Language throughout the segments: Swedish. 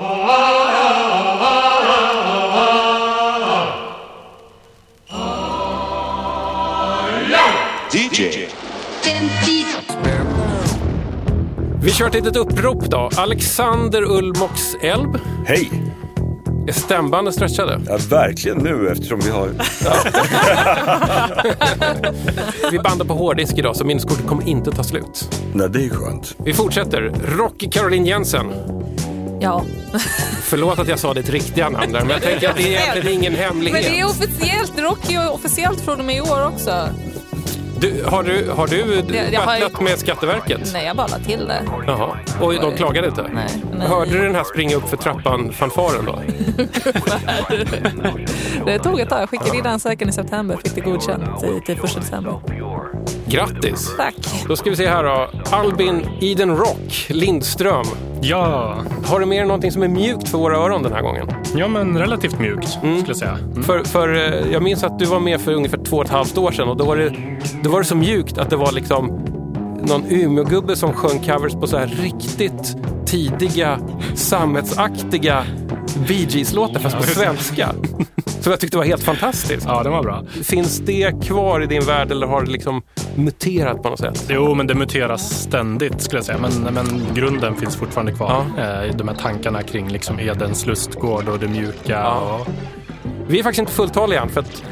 DJ. Vi kör ett litet upprop då. Alexander Ulmox Elb. Hej! Är stämbanden stretchade? Ja, verkligen nu eftersom vi har... Vi bandar på hårddisk idag så minneskortet kommer inte ta slut. Nej, det är skönt. Vi fortsätter. Rocky Caroline Jensen. Ja. Förlåt att jag sa ditt riktiga namn där, men jag tänker att det är egentligen ingen Men hemlighet. det är officiellt. Rocky är officiellt från och med i år också. Du, har du, har du jag battlat med Skatteverket? Nej, jag bara till det. Jaha. Och de klagade inte? Nej. nej. Hörde du den här springa upp för trappan-fanfaren då? Det tog ett tag. Jag skickade in ansökan i september. Fick det godkänt till, till första december. Grattis! Tack. Då ska vi se här då. Albin Eden Rock Lindström. Ja, Har du med dig någonting som är mjukt för våra öron den här gången? ja men relativt mjukt skulle jag säga. Mm. För, för eh, jag minns att du var med för ungefär två och ett halvt år sedan och då var det, då var det så mjukt att det var liksom någon Umeågubbe som sjöng covers på så här riktigt tidiga, sammetsaktiga Bee Gees-låtar fast på svenska. Som jag tyckte var helt fantastiskt. Ja, den var bra. Finns det kvar i din värld eller har det liksom muterat på något sätt? Jo, men det muteras ständigt skulle jag säga. Men, men grunden finns fortfarande kvar. Eh, De här tankarna kring liksom Edens lustgård och det mjuka. Ja. Och, Vi är faktiskt inte fulltaliga än för att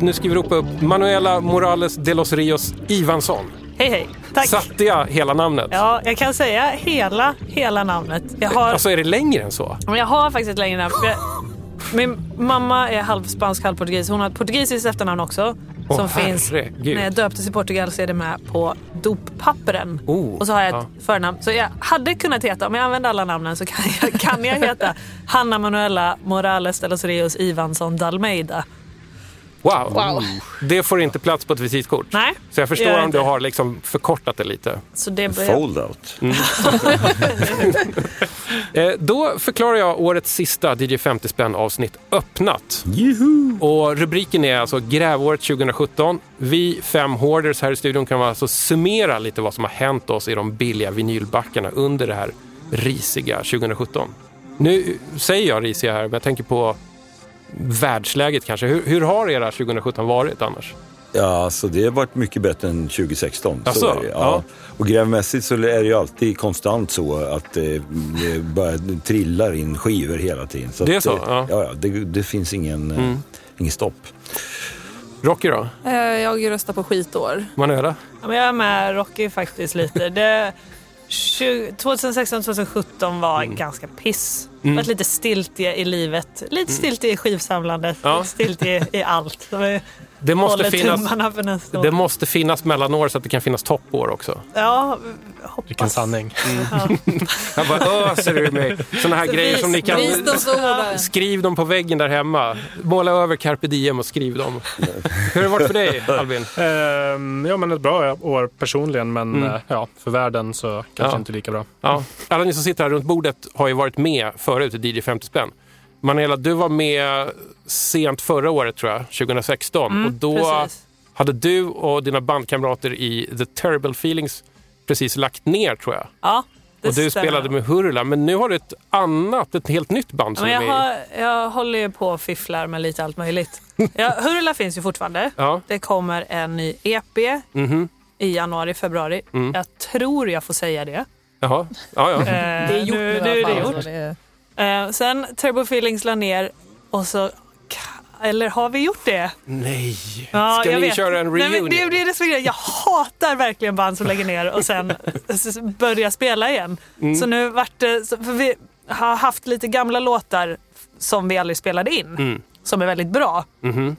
nu ska vi ropa upp Manuela Morales de los Rios Ivansson. Hej hej. Tack. Satte jag hela namnet? Ja, jag kan säga hela, hela namnet. Jag har, Alltså är det längre än så? jag har faktiskt ett längre namn. jag- Min mamma är halv spansk, halv portugis. Hon har ett portugisiskt efternamn också. Åh, som finns, herregud. när jag döptes i Portugal så är det med på doppappren. Oh, och så har jag ja. ett förnamn. Så jag hade kunnat heta, om jag använder alla namnen så kan jag, kan jag heta Hanna Manuela Morales de los Rios Ivansson Dalmeida. Wow. Wow. Det får inte plats på ett visitkort. Nej, Så jag förstår gör om du har liksom förkortat det lite. Så det blir... Fold-out. Eh, då förklarar jag årets sista DJ 50 spänn avsnitt öppnat. Och rubriken är alltså Grävåret 2017. Vi fem hoarders här i studion kan alltså summera lite vad som har hänt oss i de billiga vinylbackarna under det här risiga 2017. Nu säger jag risiga här, men jag tänker på världsläget kanske. Hur, hur har era 2017 varit annars? Ja, alltså det har varit mycket bättre än 2016. Asså? Så är det, Ja. ja. Och grävmässigt så är det ju alltid konstant så att eh, det bara trillar in skivor hela tiden. Det är så? eh, Ja. Ja, det, det finns ingen, eh, ingen stopp. Rocky då? Jag röstar på skitår. Manuela? Ja, men jag är med Rocky faktiskt lite. Det, 2016-2017 var Mm. ganska piss. Det var lite stiltje i livet. Lite stiltje i skivsamlandet. Mm. Ja. Stiltje i allt. Det måste, finnas, tummarna för nästa år. det måste finnas mellanår så att det kan finnas toppår också. Ja, hoppas. vilken sanning. Jag bara öser ur mig sådana här grejer som ni kan... Skriv dem på väggen där hemma. Måla över carpe diem och skriv dem. Hur har det varit för dig, Albin? Ehm, ja, men ett bra år personligen. Men Mm. eh, ja, för världen så kanske Ja. inte lika bra. Ja. Alla ni som sitter här runt bordet har ju varit med förut i DJ 50 spänn. Manuela, du var med sent förra året tror jag, 2016. och då precis. hade du och dina bandkamrater i The Terrible Feelings precis lagt ner tror jag. Ja, det och du stämmer. spelade med Hurula, men nu har du ett annat, ett helt nytt band Ja, som men är jag, har, jag håller ju på och fifflar med lite allt möjligt. Ja, Hurula finns ju fortfarande. Ja. Det kommer en ny EP Mhm. i januari, februari. Mm. Jag tror jag får säga det. Jaha. Ja, ja. Eh, Det är gjort nu, nu, är det gjort. det- Eh, sen Turbo Feelings la ner och så... Eller har vi gjort det? Nej. Ja, Ska ni vet. köra en Nej, reunion? men det, det är det som är. Jag hatar verkligen band som lägger ner och sen börjar spela igen. Mm. Så nu vart det... För vi har haft lite gamla låtar som vi aldrig spelade in. Mm. Som är väldigt bra. Mhm.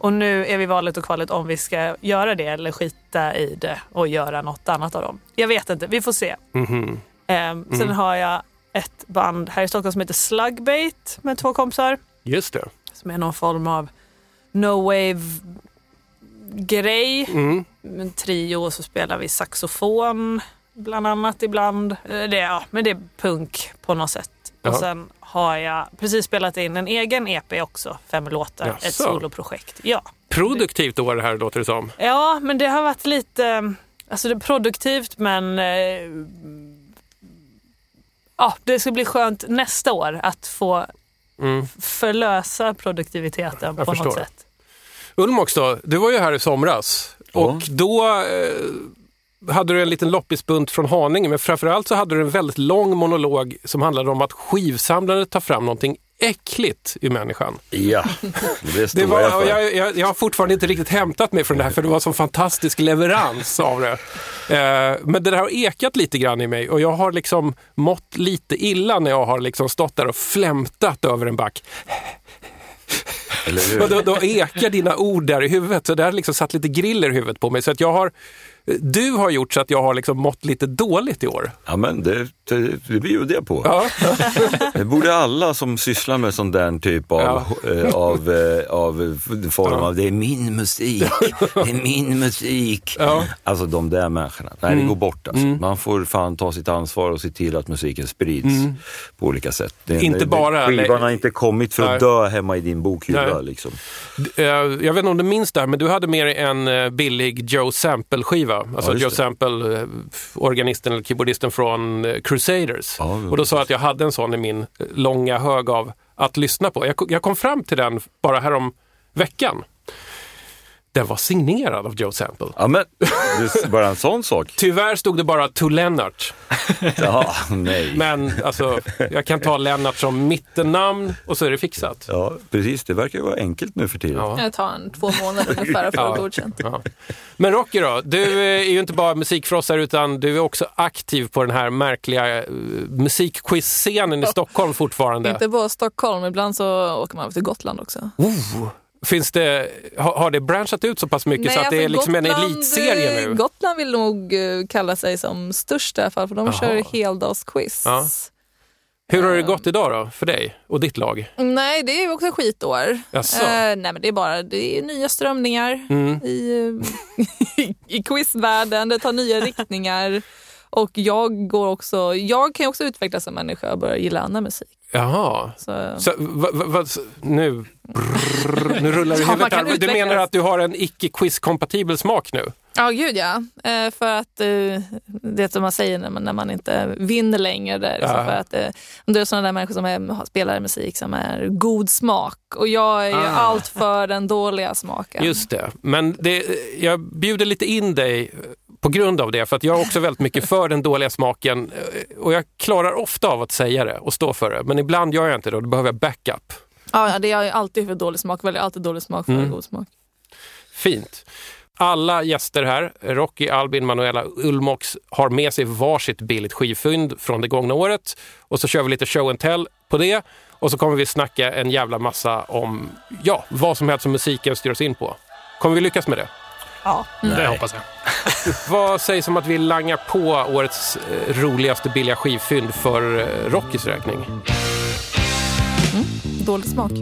Och nu är vi valet och kvalet om vi ska göra det eller skita i det och göra något annat av dem. Jag vet inte, vi får se. Mhm. Ehm, Sen har jag ett band här i Stockholm som heter Slugbait med två kompisar. Just det. Som är någon form av no wave grej. Mm. En trio och så spelar vi saxofon bland annat ibland. Eh, Det, ja, men det är punk på något sätt. Ja. Och sen har jag precis spelat in en egen EP också, fem låtar, ett Jaså. soloprojekt. Ja. Produktivt år det här låter det som. ja, men det har varit lite, alltså det är produktivt men eh, ja, det ska bli skönt nästa år att få Mm. förlösa produktiviteten Jag på förstår. något sätt. Ulmox då, du var ju här i somras och då eh, hade du en liten loppisbunt från Haninge men framförallt så hade du en väldigt lång monolog som handlade om att skivsamlandet tar fram någonting äckligt i människan. Ja, det Det var, jag jag, jag, jag har fortfarande inte riktigt hämtat mig från det här för det var en sån fantastisk leverans av det. Eh, men det där har ekat lite grann i mig och jag har liksom mått lite illa när jag har liksom stått där och flämtat över en back. Eller hur? Och då, då ekar dina ord där i huvudet. Så det har liksom satt lite griller i huvudet på mig. Så att jag har, du har gjort så att jag har liksom mått lite dåligt i år. Ja, men det, det, det bjuder jag på. Ja, Det borde alla som sysslar med sån där typ av, eh, av, eh, av form av, det är min musik, det är min musik. Ja. Mm. Alltså de där människorna, nej det går bort alltså. Man får fan ta sitt ansvar och se till att musiken sprids på olika sätt. Det, Mm. Inte det, bara- Skivan har inte kommit för Nej. att dö hemma i din bokhylla liksom. Eh, Jag vet inte om du minns det här, men du hade med dig en eh, billig Joe Sample-skiva. Alltså just Joe. Sample, eh, organisten eller keyboardisten från eh, Crusaders. Ja, och då sa jag att jag hade en sån i min eh, långa hög av att lyssna på. Jag, jag kom fram till den bara härom veckan. Den var signerad av Joe Sample. Ja men, det är bara en sån sak. Tyvärr stod det bara to Lennart. Ja, nej. Men alltså, jag kan ta Lennart som mittennamn och så är det fixat. Ja, precis. Det verkar ju vara enkelt nu för tiden. Ja. Det tar en två månader ungefär att få Ja. godkänt. Ja. Men Rocky då, du är ju inte bara musikfrossare utan du är också aktiv på den här märkliga uh, musikquiz-scenen i Stockholm fortfarande. Inte bara Stockholm, ibland så åker man till Gotland också. Oh. Finns det, har, det branchat ut så pass mycket så att det är alltså liksom en Gotland, elitserie eh, nu? Gotland vill nog eh, kalla sig som störst i alla fall, för de Jaha. kör heldagsquiz. Ja. Hur har det gått idag då, för dig och ditt lag? Nej, det är ju också skitår. Jaså? Eh, nej, men det är bara det är nya strömningar Mm. i, eh, i quizvärlden. Det tar nya riktningar. Och jag går också, jag kan ju också utvecklas som människa och börja gilla annan musik. Jaha. Så, Så, va, va, nu, brrr, nu rullar i Ja, huvudet här. Du menar att du har en icke-quiz-kompatibel smak nu? Ja, gud ja. Eh, för att eh, det som man säger när man, när man inte vinner längre. Det är liksom Ja. för att, eh, om det är sådana där människor som är, spelar musik som är god smak. Och jag är ju Ah. allt för den dåliga smaken. Just det, men det, jag bjuder lite in dig på grund av det, för att jag är också väldigt mycket för den dåliga smaken eh, och jag klarar ofta av att säga det och stå för det, men ibland gör jag inte det och då behöver jag backup. Ja, ja, det är alltid för dålig smak. Väljer alltid dålig smak för Mm. god smak. Fint. Alla gäster här, Rocky, Albin, Manuela, Ulmox, har med sig varsitt billigt skivfynd från det gångna året och så kör vi lite show and tell på det och så kommer vi snacka en jävla massa om ja, vad som helst som musiken styr oss in på. Kommer vi lyckas med det? Ja. Det hoppas jag. Vad sägs om att vi langar på årets eh, roligaste billiga skivfynd för eh, Rockys räkning? Dålig smak.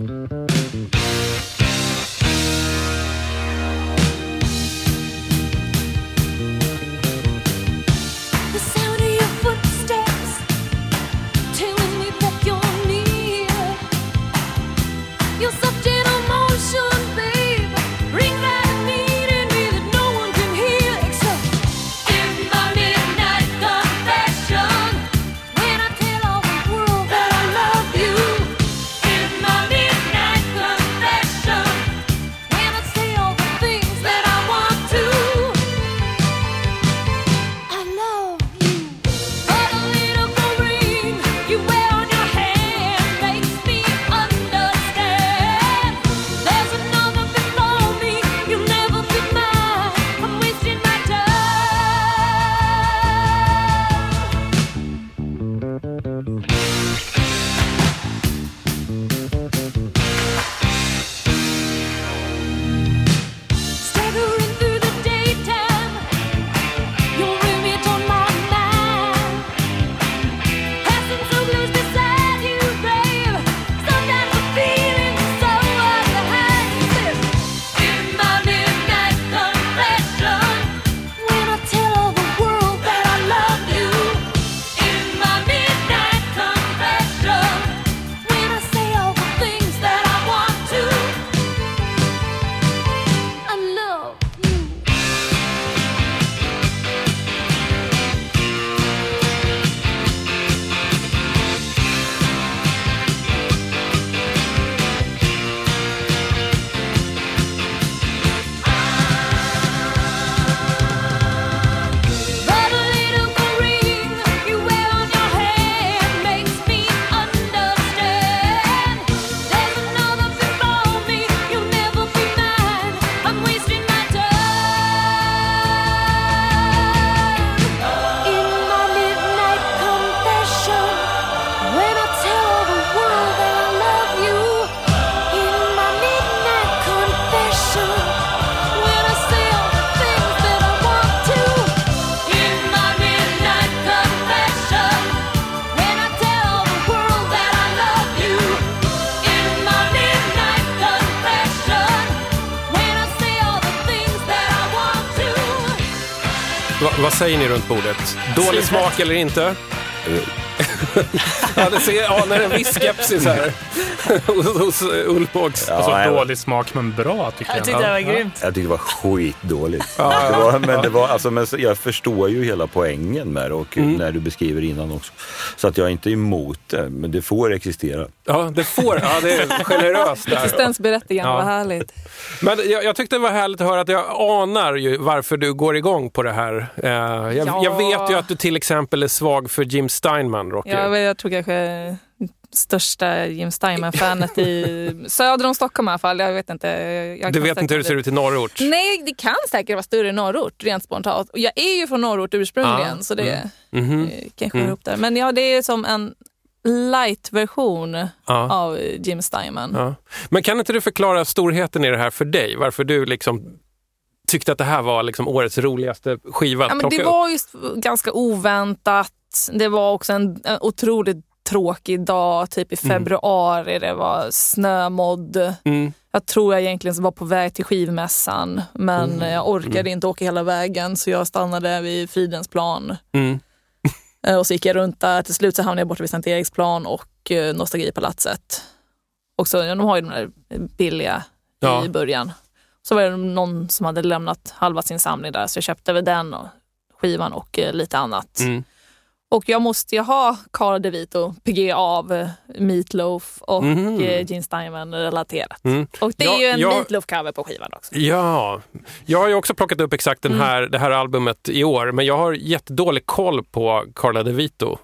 Säger ni runt bordet? Dålig smak eller inte? ja, det ser, anar en viss skepsis här hos, hos Ulfbågs. Ja, Alltså jag- dålig smak men bra tycker jag. Jag tyckte det var grymt. Jag tyckte det var skitdåligt. det var, men det var, alltså, men jag förstår ju hela poängen med det och Mm. när du beskriver innan också. Så att jag är inte emot det, men det får existera. Ja, det får. Ja, det är generöst. Existensberättigande, Ja. vad härligt. Men jag, jag tyckte det var härligt att höra att jag anar ju varför du går igång på det här. Eh, jag, Ja. jag vet ju att du till exempel är svag för Jim Steinman, Rocky. Jag, vet- jag tror kanske största Jim Steinman-fanet i söder om Stockholm i alla fall. Jag vet inte. Jag du vet inte hur det ser ut i norrort? Nej, det kan säkert vara större i norrort, rent spontant. Och jag är ju från norrort ursprungligen, Ah, så det Mhm. eh, kanske Mm. ihop där. Men ja, det är som en light-version Ja. av Jim Steinman. Ja. Men kan inte du förklara storheten i det här för dig? Varför du liksom tyckte att det här var liksom årets roligaste skiva att Ja, men det upp? var just ganska oväntat. Det var också en, en otroligt tråkig dag, typ i februari. Det var snömodd. Mm. Jag tror jag egentligen var på väg till skivmässan, men jag orkade inte åka hela vägen så jag stannade vid Fridhemsplan. Mm. Eh, Och så gick jag runt där. Till slut så hamnade jag borta vid Sankt Eriksplan och eh, Nostalgipalatset. Och så, de har ju de där billiga Ja. i början. Så var det någon som hade lämnat halva sin samling där så jag köpte väl den och skivan och eh, lite annat. Mm. Och jag måste ju ha Cara DeVito, PG av eh, Meatloaf och mm. Gene Steinman relaterat. Mm. Och det är Ja, ju en jag- Meatloaf-cover på skivan också. Ja, jag har ju också plockat upp exakt den Mm. här, det här albumet i år, men jag har jättedålig koll på Carla DeVito.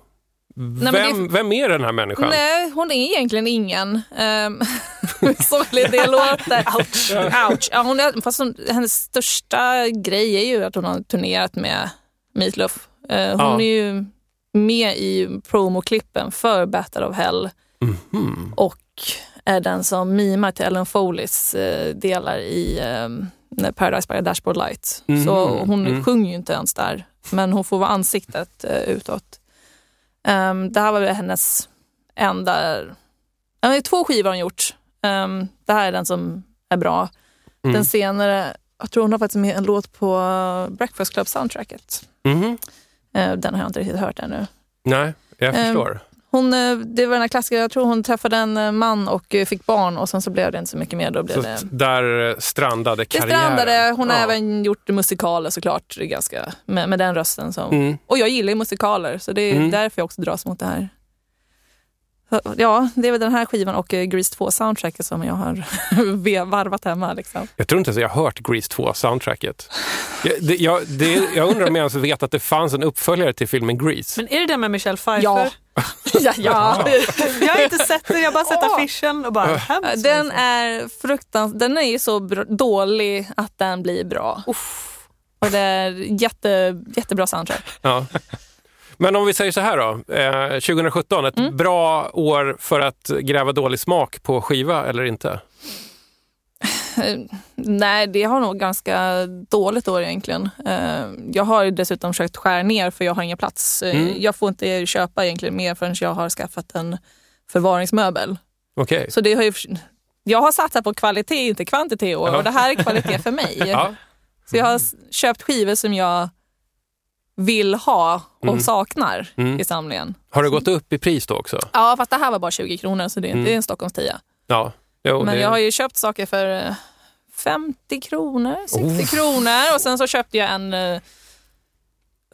men Vem, det- vem är den här människan? Nej, hon är egentligen ingen. Um, sorgligt det låter. Ouch. Ouch. Ja, hon är, fast hon, hennes största grej är ju att hon har turnerat med Meatloaf. Eh, hon Ja. är ju med i promoklippen för Battle of Hell Mhm. och är den som mimar till Ellen Foleys eh, delar i um, Paradise by Dashboard Light. Mhm. Så hon Mm. sjunger ju inte ens där, men hon får vara ansiktet uh, utåt. Um, det här var väl hennes enda... Ja, det är två skivor hon gjort. Um, det här är den som är bra. Mm. Den senare, jag tror hon har faktiskt med en låt på Breakfast Club soundtracket. Uh, den har jag inte riktigt hört ännu. Nej, jag Ehm, förstår. Hon, eh, det var den här klassiska, jag tror hon träffade en eh, man och eh, fick barn och sen så blev det inte så mycket mer. Då blev det, där eh, strandade det karriären. strandade. Hon har Ja. även gjort musikaler såklart, ganska, med, med den rösten. Som, Mm. Och jag gillar ju musikaler, så det är Mm. därför jag också dras mot det här. Ja, det är väl den här skivan och eh, Grease 2-soundtracket som jag har varvat hemma. Liksom. Jag tror inte ens jag har hört Grease 2-soundtracket. Jag, det, jag, det, jag undrar om jag ens vet att det fanns en uppföljare till filmen Grease. Men är det den med Michelle Pfeiffer? Ja. ja, ja. Jag har inte sett den, jag har bara sett affischen och bara, måste Den jag är fruktans den är ju så dålig att den blir bra. Och det är jätte, jättebra soundtrack. Ja. Men om vi säger så här då, eh, 2017, ett Mm. bra år för att gräva dålig smak på skiva eller inte? Nej, det har nog ganska dåligt år egentligen. Eh, Jag har dessutom försökt skära ner för jag har ingen plats. Eh, Mm. Jag får inte köpa egentligen mer förrän jag har skaffat en förvaringsmöbel. Okej. Så det har ju, jag har satsat på kvalitet, inte kvantitet i år Ja. och det här är kvalitet för mig. Ja. Så jag har s- köpt skivor som jag vill ha och Mm. saknar Mm. i samlingen. Har det gått upp i pris då också? Ja, fast det här var bara 20 kronor så det är, Mm. det är en Stockholms 10. Ja. Jo, Men det... jag har ju köpt saker för eh, 50 kronor, 60 Oh. kronor och sen så köpte jag en eh,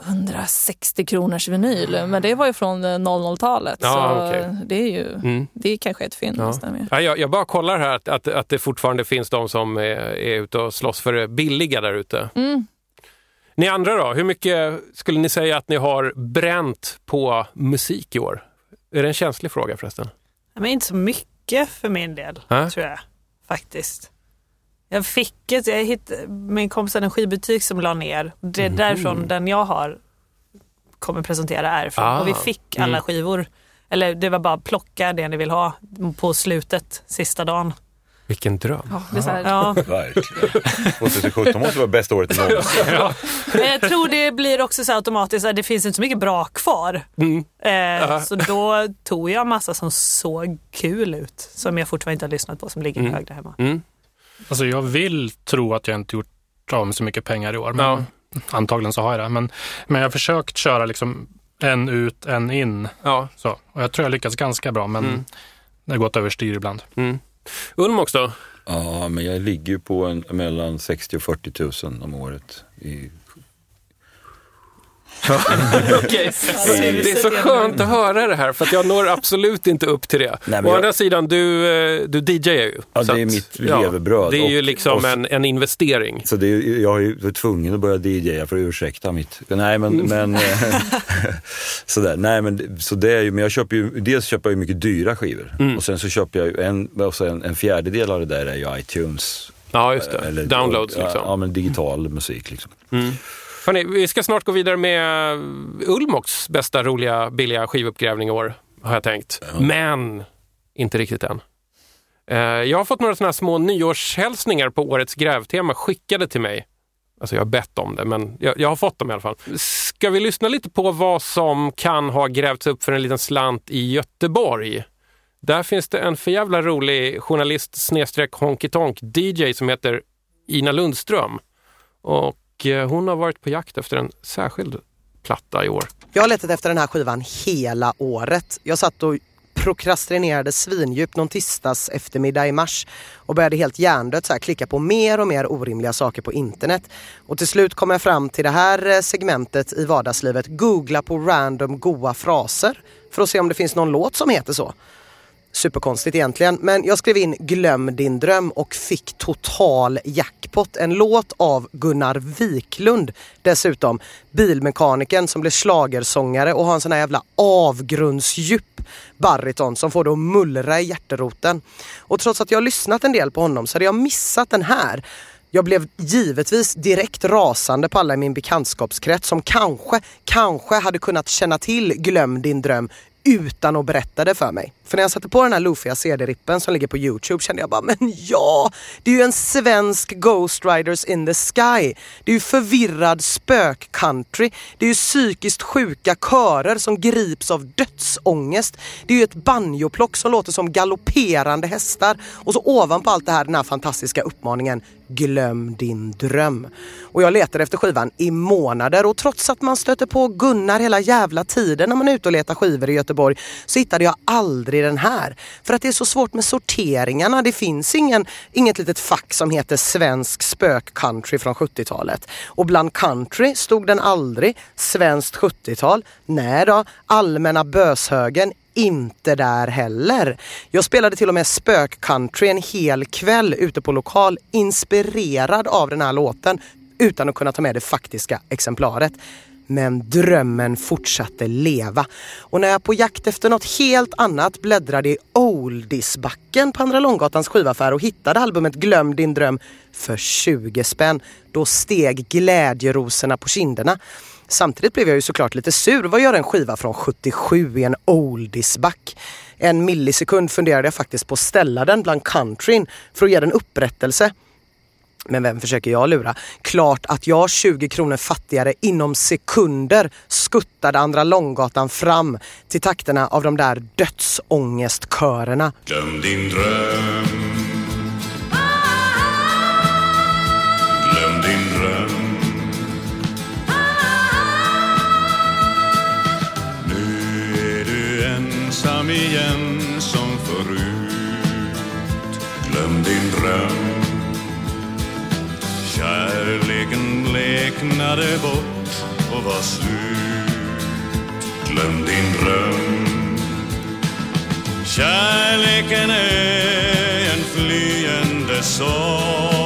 160 kronors vinyl. Men det var ju från eh, 00-talet Ja, så okej. det är ju Mm. det är kanske ett fynd Ja. Ja, jag, jag bara kollar här att, att, att det fortfarande finns de som är, är ute och slåss för det billiga där ute. Mm. Ni andra då, hur mycket skulle ni säga att ni har bränt på musik i år? Är det en känslig fråga förresten? Men inte så mycket för min del, Äh? tror jag faktiskt. Jag fick ett, jag hittade, min kompis hade en skivbutik som la ner. Det är Mhm. därifrån den jag har kommer presentera är ifrån. Ah. Och vi fick alla Mm. skivor. Eller det var bara plocka det ni vill ha på slutet, sista dagen. Vilken dröm. Ja, det är så här, Ja. Verkligen. 2017 måste vara bästa året någonsin. Men jag tror det blir också så automatiskt att det finns inte så mycket bra kvar. Mm. Eh, Ja. Så då tog jag massa som såg kul ut. Som jag fortfarande inte har lyssnat på, som ligger Mm. högt där hemma. Mm. Alltså jag vill tro att jag inte gjort av med så mycket pengar i år. Men Ja. antagligen så har jag det. Men, men jag har försökt köra liksom en ut, en in. Ja. Så. Och jag tror jag lyckas ganska bra, men Mm. det har gått överstyr ibland. Ulm också. Ja, men jag ligger ju på en, mellan 60 och 40 000 om året. I, Det är så skönt att höra det här för att jag når absolut inte upp till det. Nej, Å jag- andra sidan, du, eh, du DJar ju. Ja, det är att, mitt levebröd. Det är ju Och- liksom och- en, en investering. så det, är- jag är ju tvungen att börja DJa för att ursäkta mitt... Nej men... men eh, sådär. Nej men så det är ju, men jag köper ju, dels köper jag ju mycket dyra skivor. Mm. Och sen så köper jag ju en, och sen en fjärdedel av det där är ju iTunes. Ja, just det. Eller- Downloads ja, liksom. Ja, men digital musik liksom. Hörrni, vi ska snart gå vidare med Ulmox bästa roliga billiga skivuppgrävning i år, har jag tänkt. Men inte riktigt än. Eh, Jag har fått några sådana små nyårshälsningar på årets grävtema skickade till mig. Alltså jag har bett om det, men jag, jag har fått dem i alla fall. Ska vi lyssna lite på vad som kan ha grävts upp för en liten slant i Göteborg? Där finns det en för jävla rolig journalist snedstreck honky tonk DJ som heter Ina Lundström. Och Eh, hon har varit på jakt efter en särskild platta i år. Jag har letat efter den här skivan hela året. Jag satt och prokrastinerade svindjupt någon tisdags eftermiddag i mars och började helt hjärndött så här klicka på mer och mer orimliga saker på internet. Och till slut kom jag fram till det här eh, segmentet i vardagslivet. Googla på random goa fraser för att se om det finns någon låt som heter så. Superkonstigt egentligen, men jag skrev in Glöm din dröm och fick total jackpot. En låt av Gunnar Wiklund dessutom. Bilmekanikern som blev slagersångare och har en sån här jävla avgrundsdjup bariton som får det att mullra i hjärteroten. Och trots att jag har lyssnat en del på honom så hade jag missat den här. Jag blev givetvis direkt rasande på alla i min bekantskapskrets som kanske, kanske hade kunnat känna till Glöm din dröm utan att berätta det för mig. För när jag satte på den här loofiga CD-rippen som ligger på Youtube kände jag bara, men ja! Det är ju en svensk Ghost Riders in the Sky. Det är ju förvirrad spök-country. Det är ju psykiskt sjuka körer som grips av dödsångest. Det är ju ett banjoplock som låter som galopperande hästar. Och så ovanpå allt det här den här fantastiska uppmaningen Glöm din dröm. Och jag letade efter skivan i månader och trots att man stöter på Gunnar hela jävla tiden när man är ute och letar skivor i Göteborg så hittade jag aldrig i den här. För att det är så svårt med sorteringarna. Det finns ingen, inget litet fack som heter svensk spök-country från 70-talet. Och bland country stod den aldrig. Svenskt 70-tal? Nej då. Allmänna böshögen? inte där heller. Jag spelade till och med spök-country en hel kväll ute på lokal inspirerad av den här låten utan att kunna ta med det faktiska exemplaret. Men drömmen fortsatte leva. Och när jag på jakt efter något helt annat bläddrade i Oldiesbacken på Andra Långgatans skivaffär och hittade albumet Glöm din dröm för 20 spänn, då steg glädjerosorna på kinderna. Samtidigt blev jag ju såklart lite sur. Vad gör en skiva från 77 i en oldiesback? En millisekund funderade jag faktiskt på att ställa den bland countryn för att ge den upprättelse. Men vem försöker jag lura? Klart att jag 20 kronor fattigare inom sekunder skuttade Andra Långgatan fram till takterna av de där dödsångestkörerna. Glöm din dröm Glöm din dröm Nu är du ensam igen som förut Glöm din dröm Kärleken bleknade bort och var slut. Glöm din dröm. Kärleken är en flyende sång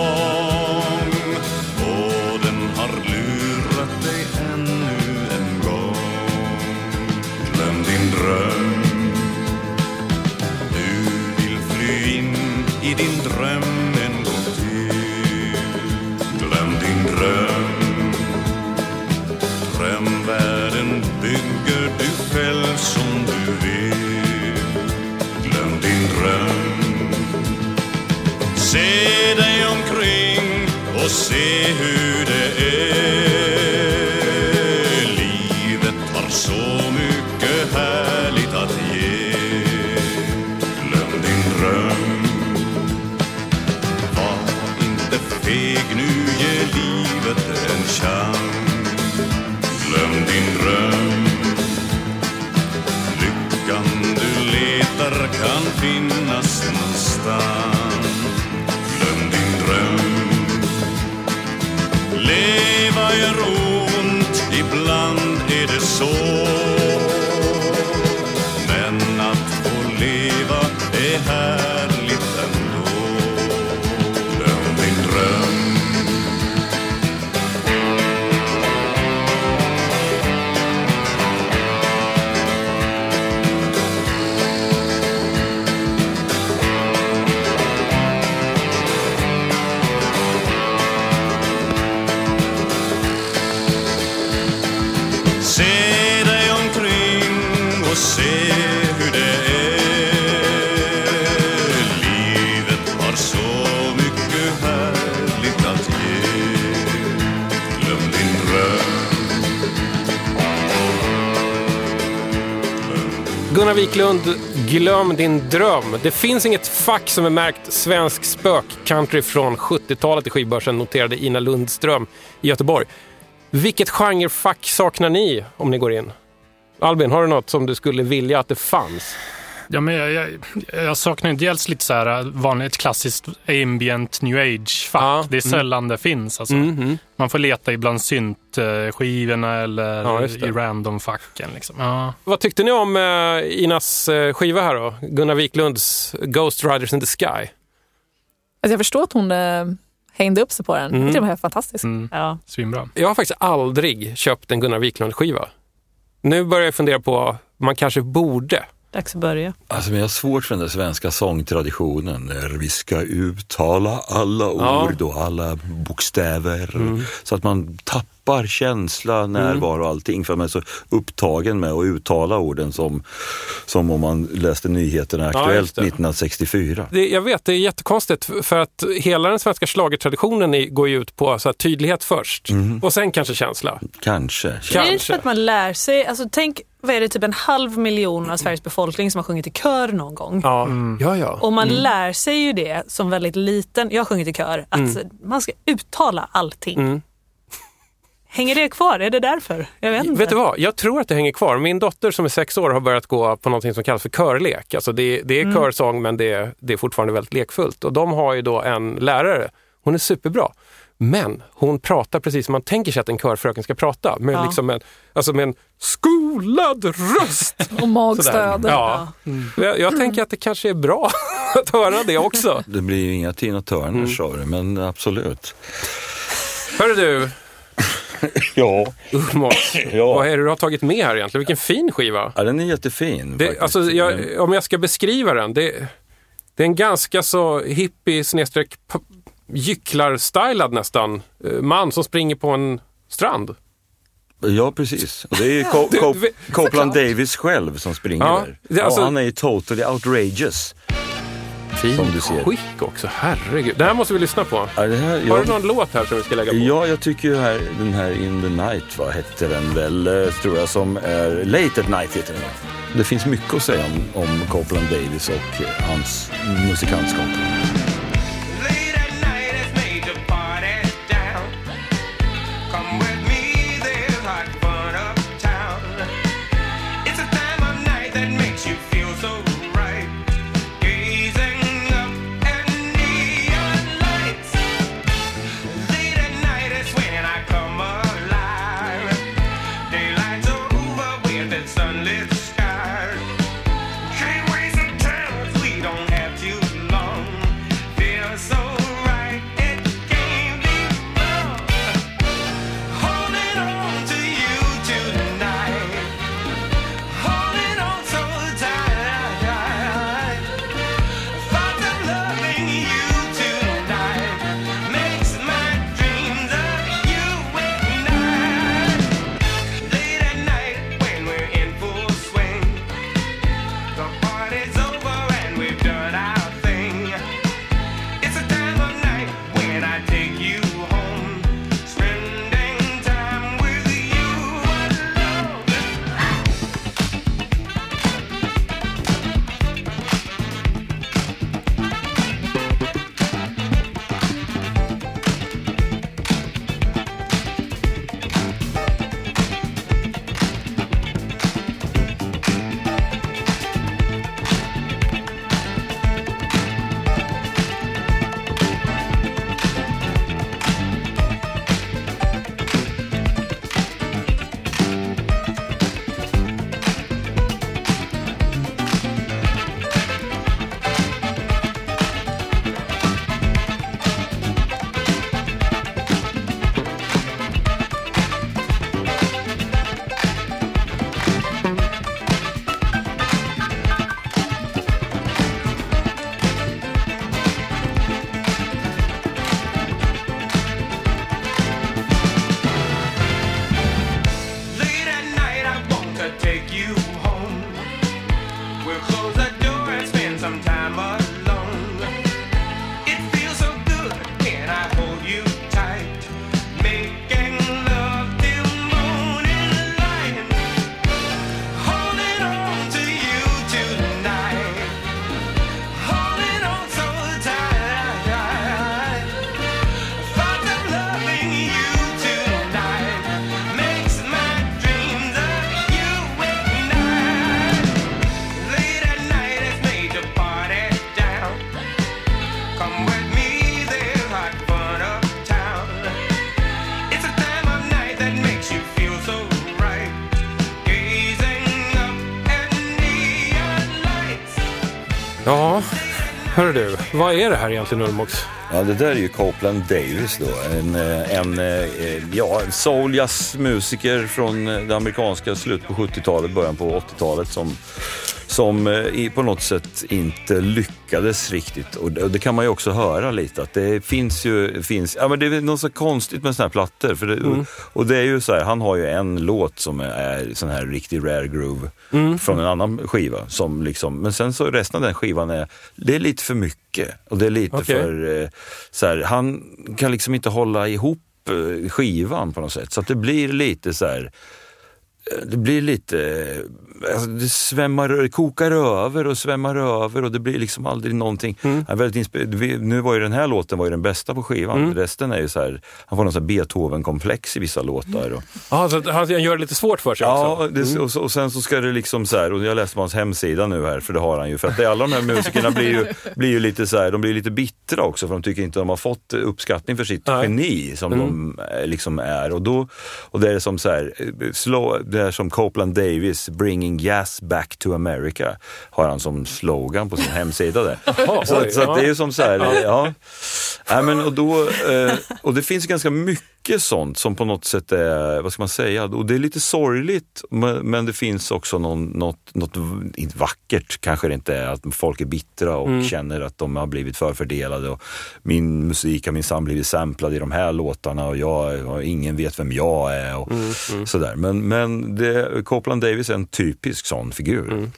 se hur Gunnar Wiklund, glöm din dröm. Det finns inget fack som är märkt svensk spökcountry från 70-talet i skivbörsen, noterade Ina Lundström i Göteborg. Vilket genrefack saknar ni om ni går in? Albin, har du något som du skulle vilja att det fanns? Ja, men jag, jag, jag saknar dels lite så här vanligt klassiskt ambient new age-fack. Ja, det är mm. sällan det finns. Alltså. Mm, Man får leta ibland synt-skivorna eller Ja, i random-facken. Liksom. Ja. Vad tyckte ni om eh, Inas eh, skiva här då? Gunnar Wiklunds Ghost Riders in the Sky. Alltså jag förstår att hon eh, hängde upp sig på den. Mm. Jag tycker den var helt fantastisk. Mm. Ja. Svinbra. Jag har faktiskt aldrig köpt en Gunnar Wiklund-skiva. Nu börjar jag fundera på, man kanske borde. Dags att börja. Alltså, men jag har svårt för den där svenska sångtraditionen där vi ska uttala alla Ja. ord och alla bokstäver så att man tappar känsla, närvaro och allting för man är så upptagen med att uttala orden som, som om man läste nyheterna Ja, Aktuellt det. 1964. Det, jag vet, det är jättekonstigt för att hela den svenska schlagertraditionen går ju ut på så här, tydlighet först och sen kanske känsla. Kanske. Det är inte Kanske. för att man lär sig. Alltså, tänk, vad är det, typ en halv miljon av Sveriges befolkning som har sjungit i kör någon gång. Ja, ja. ja. Och man lär sig ju det som väldigt liten. Jag har sjungit i kör. Att man ska uttala allting. Mm. Hänger det kvar? Är det därför? Jag vet inte. Vet du vad? Jag tror att det hänger kvar. Min dotter som är sex år har börjat gå på något som kallas för körlek. Alltså det, det är körsång men det är, det är fortfarande väldigt lekfullt. Och de har ju då en lärare. Hon är superbra. Men hon pratar precis som man tänker sig att en körfröken ska prata. Med, Ja. liksom en, alltså med en skolad röst. Och magstöd. Ja. Jag, jag tänker att det kanske är bra att höra det också. Det blir ju inga Tina Turners av det, men absolut. Hörru du, Ja. Ulmos. Ja. Vad är det du har tagit med här egentligen? Vilken fin skiva. ja, den är jättefin. Det, faktiskt. alltså, jag, om jag ska beskriva den. Det, det är en ganska så hippie snedstreck gycklar-stylad nästan eh, man som springer på en strand. Ja, precis. Och det är ju Co- Co- Copeland Davis själv som springer Ja, där. alltså- ja, han är ju totally outrageous. Fin Som du ser. skick också, herregud. Det här måste vi lyssna på. Ja, här, Har jag, du någon låt här som vi ska lägga på? ja, jag tycker ju här, den här In the Night, vad hette den väl, eh, tror jag, som är Late at Night heter den. Det finns mycket att säga om, om Copeland Davis och eh, hans musikantskap. Hör du, vad är det här egentligen Ulmox? Ja, det där är ju Copeland Davis då. En, eh, en, eh, eh, ja, en soul jazzmusiker från det amerikanska slutet på 70-talet, början på 80-talet som, som på något sätt inte lyckades riktigt. Och det, och det kan man ju också höra lite att det finns ju, finns, ja men det är något så konstigt med sådana här plattor. För det, Och det är ju så här, han har ju en låt som är, sån här riktig rare groove från en annan skiva. Som liksom, men sen så resten av den skivan är, det är lite för mycket. Och det är lite Okej. för, eh, så här, han kan liksom inte hålla ihop eh, skivan på något sätt. Så att det blir lite så här, eh, det blir lite, alltså det svämmar, kokar över och svämmar över och det blir liksom aldrig någonting. Mm. Är väldigt nu var ju den här låten var ju den bästa på skivan. Mm. Resten är ju så här, han får någon Beethoven-komplex i vissa låtar. Och, Ja, så han gör det lite svårt för sig Ja, också. och, så- och sen så ska det liksom så här, och jag läste på hans hemsida nu här, för det har han ju, för att det, alla de här musikerna blir ju, blir ju lite så här, de blir lite bittra också, för de tycker inte de har fått uppskattning för sitt Nej. geni som de eh, liksom är. Och, då, och det är som så här, eh, slow, det är som Copeland Davis, bringing jazz back to America, har han som slogan på sin hemsida där. Så, så ja. det är ju som så här, ja. Nej, men och, då, eh, och det finns ganska mycket sånt som på något sätt är, vad ska man säga, och det är lite sorgligt men, det finns också någon, något, något, inte vackert kanske det inte är, att folk är bittra och Mm. känner att de har blivit förfördelade och min musik har minsann blivit samplad i de här låtarna och jag, och ingen vet vem jag är och Mm, sådär. Men, men det, Copeland Davis är en typisk sån figur.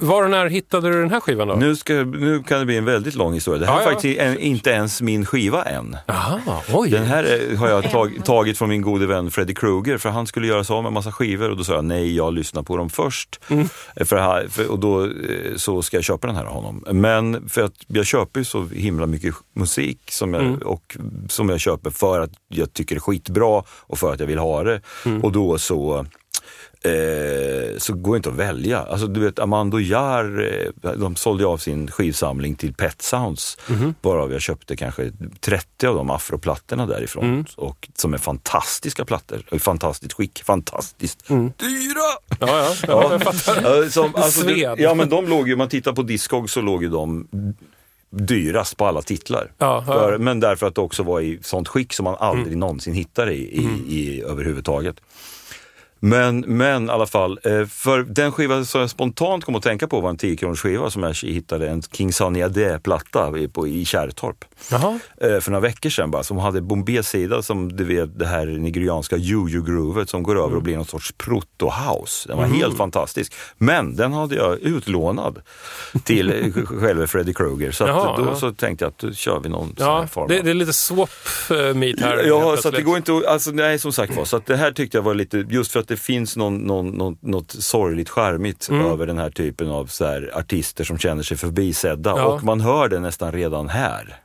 Var och när hittade du den här skivan då? Nu, ska, nu kan det bli en väldigt lång historia. Det här Ja, är ja. faktiskt en, inte ens min skiva än. Aha, oj. Den här är- har jag tag, tagit från min gode vän Freddy Krueger för han skulle göra sig av med en massa skivor och då sa jag nej, jag lyssnar på dem först. Mm. För, här- för, och då eh, så ska jag köpa den här av honom. Men för att jag köper ju så himla mycket musik som jag, Mm. och, som jag köper för att jag tycker det är skitbra och för att jag vill ha det. Mm. Och då så Eh, så går det inte att välja. Alltså, du vet, Amando Jar, eh, de sålde av sin skivsamling till Pet Sounds. Mhm. Varav jag köpte kanske 30 av de afroplattorna därifrån. Mm. Och, som är fantastiska plattor. I fantastiskt skick, fantastiskt Mm. dyra! Ja, ja, ja. jag fattar. Som, alltså, Sved. ja men de låg ju, om man tittar på Discog så låg ju de dyrast på alla titlar. Ja, ja. För, men därför att det också var i sånt skick som man aldrig Mm. någonsin hittar i, i, i överhuvudtaget. Men, men i alla fall, eh, för den skiva som jag spontant kom att tänka på var en 10 kronors skiva som jag hittade, en King Sunny Ade-platta i, Kärrtorp. Jaha. Eh, För några veckor sedan bara, som hade Bombay-sida som du vet det här nigerianska juju-groovet som går över och blir någon sorts proto-house. Den var helt fantastisk. Men den hade jag utlånad till eh, själva Freddy Krueger. Så, Jaha, då ja. så tänkte jag att då kör vi någon sån här Ja, form det, det är lite swap eh, meet här. Ja, så det går inte att, alltså, nej som sagt var, så att det här tyckte jag var lite, just för att det finns någon, någon, någon, något sorgligt charmigt Mm. över den här typen av så här, artister som känner sig förbisedda Ja. och man hör det nästan redan här.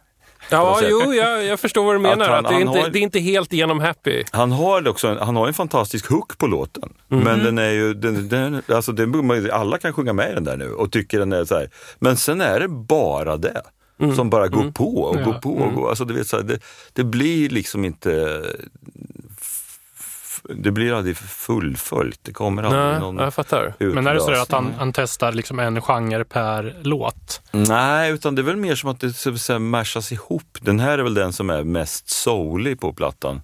Ja, jo, jag, jag förstår vad du menar. Att han- Att det, är inte, har- det är inte helt igenom happy. Han har också en, han har en fantastisk hook på låten. Mhm. Men den är ju, den, den, alltså den, alla kan sjunga med i den där nu och tycker den är så här. Men sen är det bara det. Mm. Som bara går på och går på och går. Alltså, du vet, så här, det, det blir liksom inte det blir aldrig fullföljt. Det kommer aldrig Nej, någon jag fattar. Men är det så att utlösning. han, han testar liksom en genre per låt? Nej, utan det är väl mer som att det så att säga, mashas ihop. Den här är väl den som är mest soulig på plattan.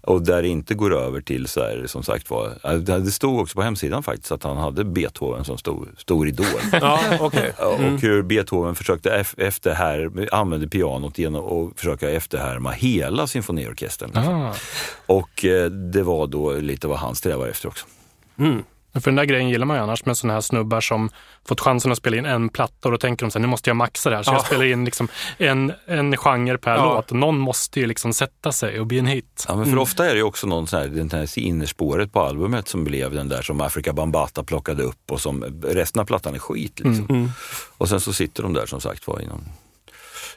Och där det inte går över till så här, som sagt var, det stod också på hemsidan faktiskt att han hade Beethoven som stor, stor idol. Ja, okej. Ja, Och hur Beethoven försökte ef- efterhär, använde pianot genom att försöka efterhärma hela symfoniorkestern. Ah. Och eh, det var då lite vad han strävar efter också. För den där grejen gillar man ju annars med sådana här snubbar som fått chansen att spela in en platta och då tänker de så här, nu måste jag maxa det här. Så Ja. jag spelar in liksom en, en genre per Ja. låt. Någon måste ju liksom sätta sig och bli en hit. Ja, men för ofta är det ju också någon sån här, den här innerspåret på albumet som blev den där som Afrika Bambata plockade upp och som resten av plattan är skit. Liksom. Och sen så sitter de där som sagt var inom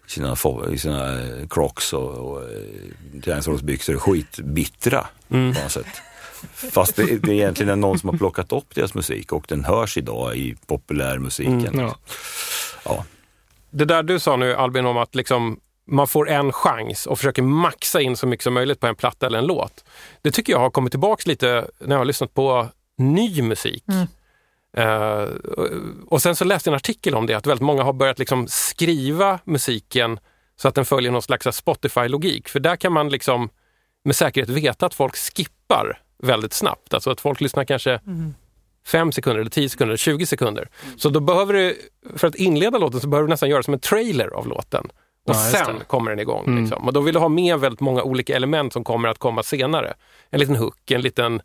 sina, i sina eh, crocs och, och eh, träningsbyxor skitbittra på något sätt. Fast det, det egentligen är någon som har plockat upp deras musik och den hörs idag i populärmusiken. Ja. Ja. Det där du sa nu Albin om att liksom man får en chans och försöker maxa in så mycket som möjligt på en platta eller en låt. Det tycker jag har kommit tillbaks lite när jag har lyssnat på ny musik. Eh, och sen så läste jag en artikel om det, att väldigt många har börjat liksom skriva musiken så att den följer någon slags Spotify-logik. För där kan man liksom med säkerhet veta att folk skippar väldigt snabbt. Alltså att folk lyssnar kanske fem sekunder, eller 10 sekunder, eller 20 sekunder. Så då behöver du, för att inleda låten så behöver du nästan göra som en trailer av låten. Och Ja, sen kommer den igång. Mm. Liksom. Och då vill du ha med väldigt många olika element som kommer att komma senare. En liten hook, en liten,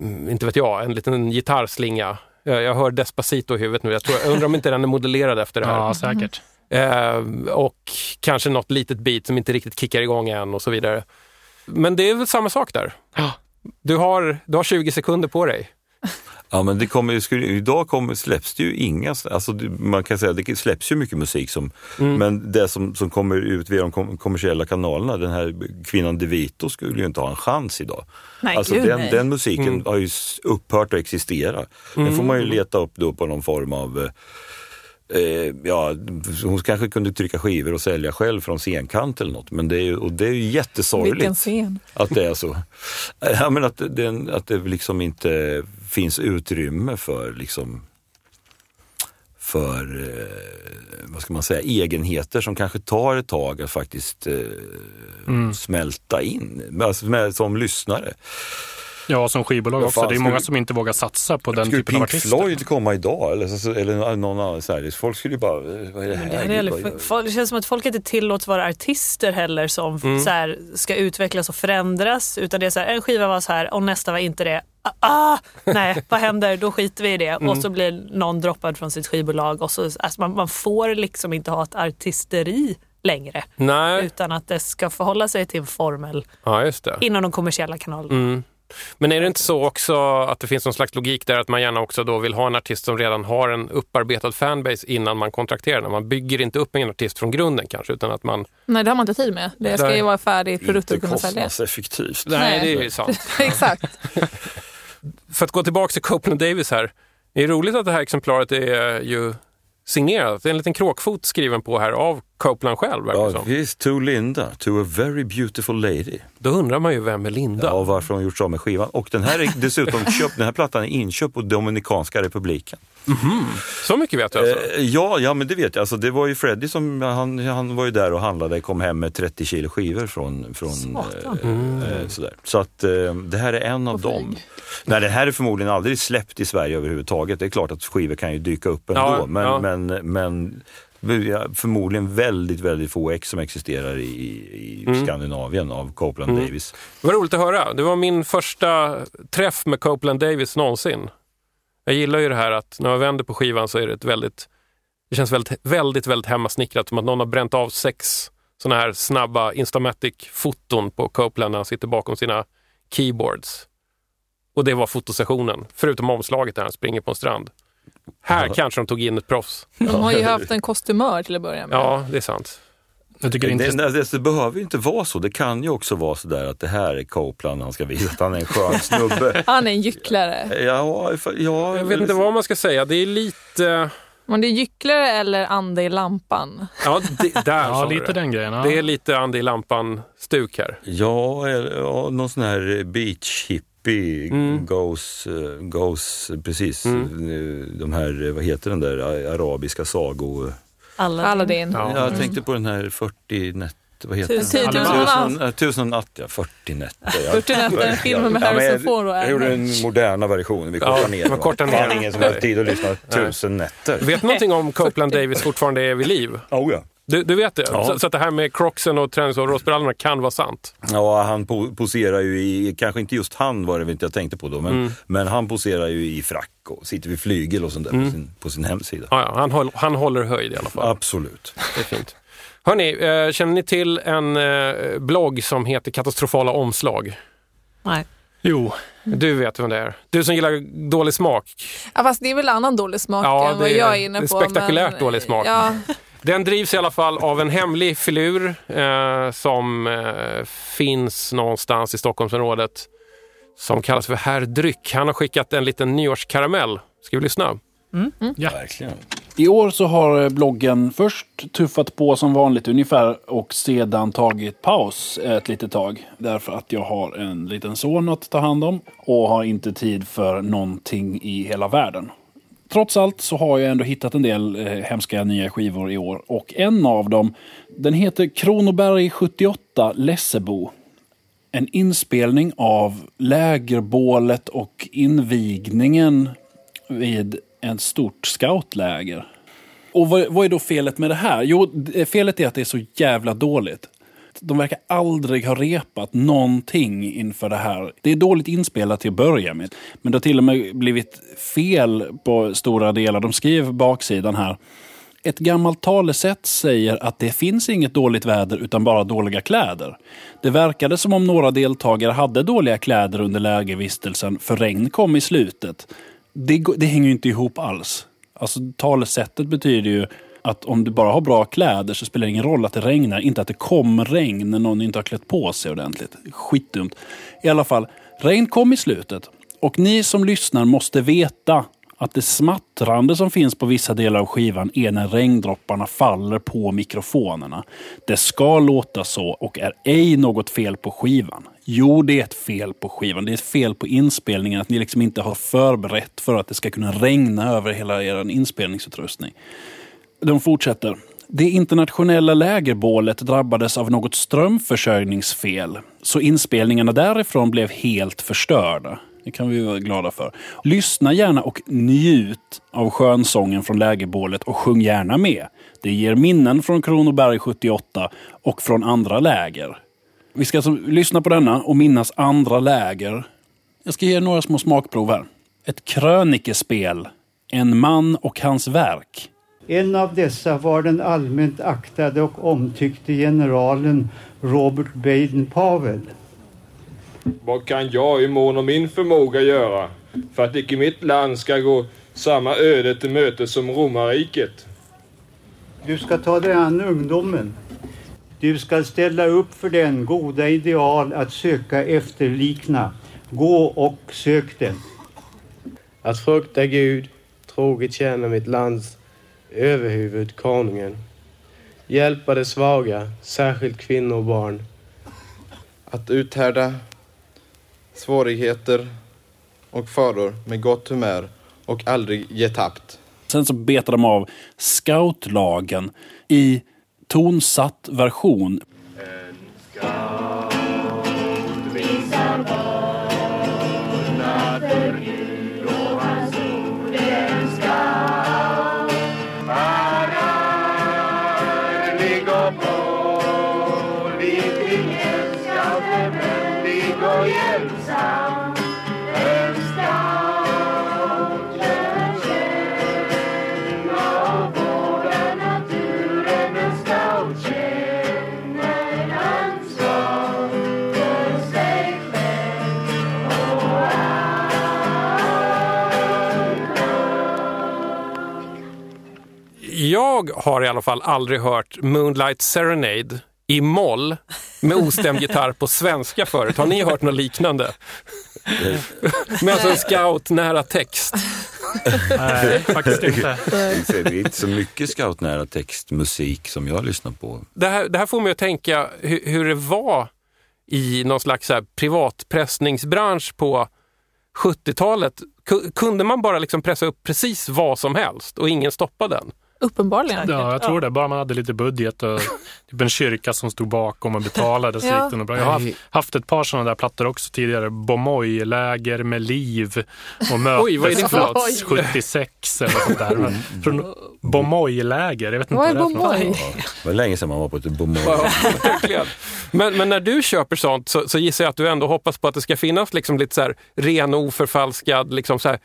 mm, inte vet jag, en liten gitarrslinga. Jag, jag hör Despacito i huvudet nu. Jag, tror, jag undrar om inte den är modellerad efter det här. Ja, säkert. Eh, och kanske något litet beat som inte riktigt kickar igång än och så vidare. Men det är väl samma sak där. Ja. Du har, du har 20 sekunder på dig. Ja, men det kommer, skulle, idag kommer, släpps det ju inga, alltså det- man kan säga det släpps ju mycket musik som, Mm. men det som, som kommer ut via de kom, kommersiella kanalerna, den här kvinnan DeVito skulle ju inte ha en chans idag. Nej, alltså den, nej. den musiken Mm. har ju upphört att existera. Den får man ju leta upp då på någon form av eh, Eh, ja, hon kanske kunde trycka skivor och sälja själv från scenkant eller något. Men det är ju, och det är ju Vilken jättesorgligt scen. att det är så. Ja, men att, det, att det liksom inte finns utrymme för liksom för, eh, vad ska man säga, egenheter som kanske tar ett tag att faktiskt eh, smälta in, alltså med, som lyssnare. Ja, som skivbolag också. fan, Det är många skulle- som inte vågar satsa på den Skulle typen av Pink artister. Floyd komma idag eller, så, eller någon annan? Så här, folk skulle ju bara, vad är det här? Det, är det känns som att folk inte tillåts vara artister heller som så här, ska utvecklas och förändras. Utan det är så här, en skiva var så här och nästa var inte det. Ah, ah, nej, vad händer? Då skiter vi i det. Och så blir någon droppad från sitt skivbolag. Och så, alltså man, man får liksom inte ha ett artisteri längre. Nej, Utan att det ska förhålla sig till en formel ja just det. inom de kommersiella kanalerna. Mm. Men är det inte så också att det finns någon slags logik där att man gärna också då vill ha en artist som redan har en upparbetad fanbase innan man kontrakterar den? Man bygger inte upp en artist från grunden kanske utan att man... Nej, det har man inte tid med. Det ska ju vara färdig produkt inte att kunna sälja. kostnadseffektivt. Nej, Nej. det är ju sant. Exakt. För att gå tillbaka till Copeland Davis här. Det är roligt att det här exemplaret är ju signerat. Det är en liten kråkfot skriven på här av Copeland själv. verkar det Ja, som. visst, to Linda, to a very beautiful lady. Då undrar man ju vem är Linda? Ja, och varför hon gjort så med skivan. Och den här är dessutom köpt, den här plattan är inköpt på Dominikanska republiken. Så mycket vet du alltså? Eh, ja, ja, men det vet jag. Alltså, det var ju Freddie som, han, han var ju där och handlade, kom hem med 30 kilo skivor från, från eh, eh, sådär. Så att eh, det här är en av dem. Nej, den här är förmodligen aldrig släppt i Sverige överhuvudtaget. Det är klart att skivor kan ju dyka upp ändå, Ja, men, ja. men, men förmodligen väldigt, väldigt få ex som existerar i, i Mm. Skandinavien av Copeland Davis. Det var roligt att höra. Det var min första träff med Copeland Davis någonsin. Jag gillar ju det här att när man vänder på skivan så är det ett väldigt, det känns väldigt, väldigt, väldigt hemmasnickrat. Som att någon har bränt av sex sådana här snabba Instamatic-foton på Copeland när han sitter bakom sina keyboards. Och det var fotosessionen, förutom omslaget där han springer på en strand. Här kanske de tog in ett proffs. De har ju haft en kostymör till att börja med. Ja, det är sant. Jag tycker det är Det, det, det behöver ju inte vara så. Det kan ju också vara så där att det här är Copeland, han ska visa att han är en skön snubbe. Han är en gycklare. Ja, ja, Jag vet inte vad man ska säga. Det är lite... Men det är gycklare eller ande i lampan. Ja, det, där Ja, lite den grejen. Ja. Det är lite Ande i lampan-stuk här. Ja, eller, ja, någon sån här beach hippie Mm. goes, eh, goes, precis. Eh, De här, eh, vad heter den där arabiska sago... Alla Aladdin. Ja. Jag tänkte på den här 40 nätter, vad heter Tusen- den? Tusen en Tusen, en natt, ja. 40 nätter. Ja. 40 nätter, filmen med Ja, men Harrison Ford och Jag gjorde den moderna versionen, vi kortar Ja, ner. man kortar Fan, ner. ingen som har tid att lyssna. Tusen nätter. Vet du någonting om Copeland Davis fortfarande är vid liv? Oh, ja. Du, du vet det? Ja. Så, så att det här med crocksen och träningsoverallsbrallorna kan vara sant? Ja, han po- poserar ju i, kanske inte just han var det inte jag tänkte på då, men, Mm. men han poserar ju i frack och sitter vid flygel och sånt där Mm. på, sin, på sin hemsida. Ja, ja, han, håll, han håller höjd i alla fall. Absolut. Det är fint. Hörni, eh, känner ni till en eh, blogg som heter Katastrofala omslag? Nej. Jo, Du vet vem det är. Du som gillar dålig smak. Ja, fast det är väl annan dålig smak Ja, än vad det är- jag är inne det är på. spektakulärt men- dålig smak. Ja, Den drivs i alla fall av en hemlig filur eh, som eh, finns någonstans i Stockholmsområdet som kallas för Herr Dryck. Han har skickat en liten nyårskaramell. Ska vi lyssna? Verkligen. I år så har eh, bloggen först tuffat på som vanligt ungefär och sedan tagit paus ett litet tag. Därför att jag har en liten son att ta hand om och har inte tid för någonting i hela världen trots allt så har jag ändå hittat en del eh, hemska nya skivor i år. Och en av dem, den heter Kronoberg 78 Lessebo. En inspelning av lägerbålet och invigningen vid ett stort scoutläger. Och vad, vad är då felet med det här? Jo, felet är att det är så jävla dåligt. De verkar aldrig ha repat någonting inför det här. Det är dåligt inspelat till att börja med. Men det har till och med blivit fel på stora delar. De skriver på baksidan här. Ett gammalt talesätt säger att det finns inget dåligt väder utan bara dåliga kläder. Det verkade som om några deltagare hade dåliga kläder under lägervistelsen för regn kom i slutet. Det, det hänger ju inte ihop alls. Alltså talesättet betyder ju att om du bara har bra kläder så spelar det ingen roll att det regnar. Inte att det kom regn när någon inte har klätt på sig ordentligt. Skitdumt. I alla fall, regn kom i slutet. Och ni som lyssnar måste veta att det smattrande som finns på vissa delar av skivan är när regndropparna faller på mikrofonerna. Det ska låta så och är ej något fel på skivan. Jo, det är ett fel på skivan. Det är ett fel på inspelningen. Att ni liksom inte har förberett för att det ska kunna regna över hela er inspelningsutrustning. De fortsätter. Det internationella lägerbålet drabbades av något strömförsörjningsfel, så inspelningarna därifrån blev helt förstörda. Det kan vi vara glada för. Lyssna gärna och njut av skönsången från lägerbålet och sjung gärna med. Det ger minnen från Kronoberg 78 och från andra läger. Vi ska alltså lyssna på denna och minnas andra läger. Jag ska ge er några små smakprov här. Ett krönikespel. En man och hans verk. En av dessa var den allmänt aktade och omtyckte generalen Robert Baden-Powell. Vad kan jag i mån om min förmåga göra för att icke mitt land ska gå samma öde till mötes som romarriket? Du ska ta dig an ungdomen. Du ska ställa upp för den goda ideal att söka efterlikna. Gå och sök den. Att frukta Gud, troget tjäna mitt lands överhuvud, konungen. Hjälpa de svaga, särskilt kvinnor och barn. Att uthärda svårigheter och faror med gott humör och aldrig ge tappt. Sen så betar de av scoutlagen i tonsatt version. Jag har i alla fall aldrig hört Moonlight Serenade i moll med ostämd gitarr på svenska förut. Har ni hört något liknande? Med alltså en scout nära text. Nej, faktiskt inte. Det är inte så mycket scoutnära textmusik som jag lyssnar på. Det här, det här får mig att tänka hur, hur det var i någon slags privatpressningsbransch på 70-talet. Ku- Kunde man bara liksom pressa upp precis vad som helst och ingen stoppade den? Uppenbarligen. Ja, jag tror det. Bara man hade lite budget och typ en kyrka som stod bakom och betalade så Ja. gick det bra. Jag har haft, haft ett par sådana där plattor också tidigare. Bomoy, Läger med liv och? Mötesplats 76 eller sånt där. Från Bomoy-läger, jag vet inte Vad är vad det är för något. Bomoy? Det var länge sedan man var på ett. Verkligen. Men, men när du köper sånt så, så gissar jag att du ändå hoppas på att det ska finnas liksom lite så här ren och oförfalskad liksom så här